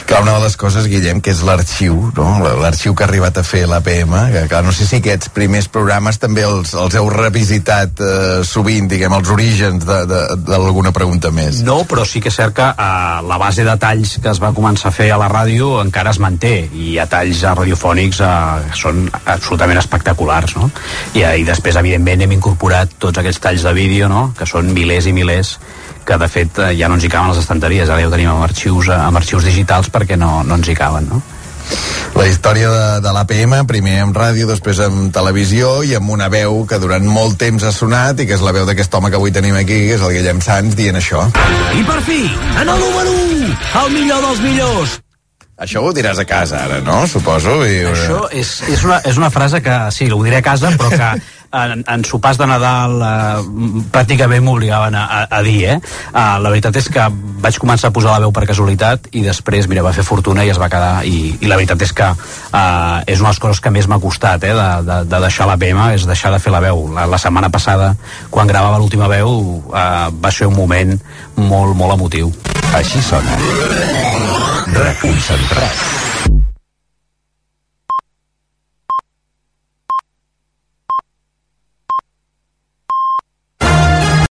Clar, una de les coses, Guillem, que és l'arxiu, no? l'arxiu que ha arribat a fer l'APM, que clar, no sé si aquests primers programes també els, els heu revisitat eh, sovint, diguem, els orígens de- de- d'alguna pregunta més. No, però sí que és cert que eh, la base de talls que es va començar a fer a la ràdio encara es manté i ha talls radiofònics eh, són absolutament espectaculars no? I, eh, i després evidentment hem incorporat tots aquells talls de vídeo no? que són milers i milers que de fet eh, ja no ens hi caben a les estanteries ara ja ho tenim amb arxius, eh, amb arxius digitals perquè no, no ens hi caben no? La història de, de l'APM, primer amb ràdio, després amb televisió i amb una veu que durant molt temps ha sonat i que és la veu d'aquest home que avui tenim aquí, que és el Guillem Sanz, dient això. I per fi, en el número 1, el millor dels millors. Això ho diràs a casa ara, no? Suposo. I... Això és, és, una, és una frase que, sí, ho diré a casa, però que en, en sopars de Nadal eh, pràcticament m'obligaven a, a, a dir, eh? Uh, la veritat és que vaig començar a posar la veu per casualitat i després, mira, va fer fortuna i es va quedar i, i la veritat és que uh, és una de les coses que més m'ha costat, eh? De, de, de deixar la PM, és deixar de fer la veu. La, la setmana passada, quan gravava l'última veu, uh, va ser un moment molt, molt emotiu. Així sona. Reconcentrat.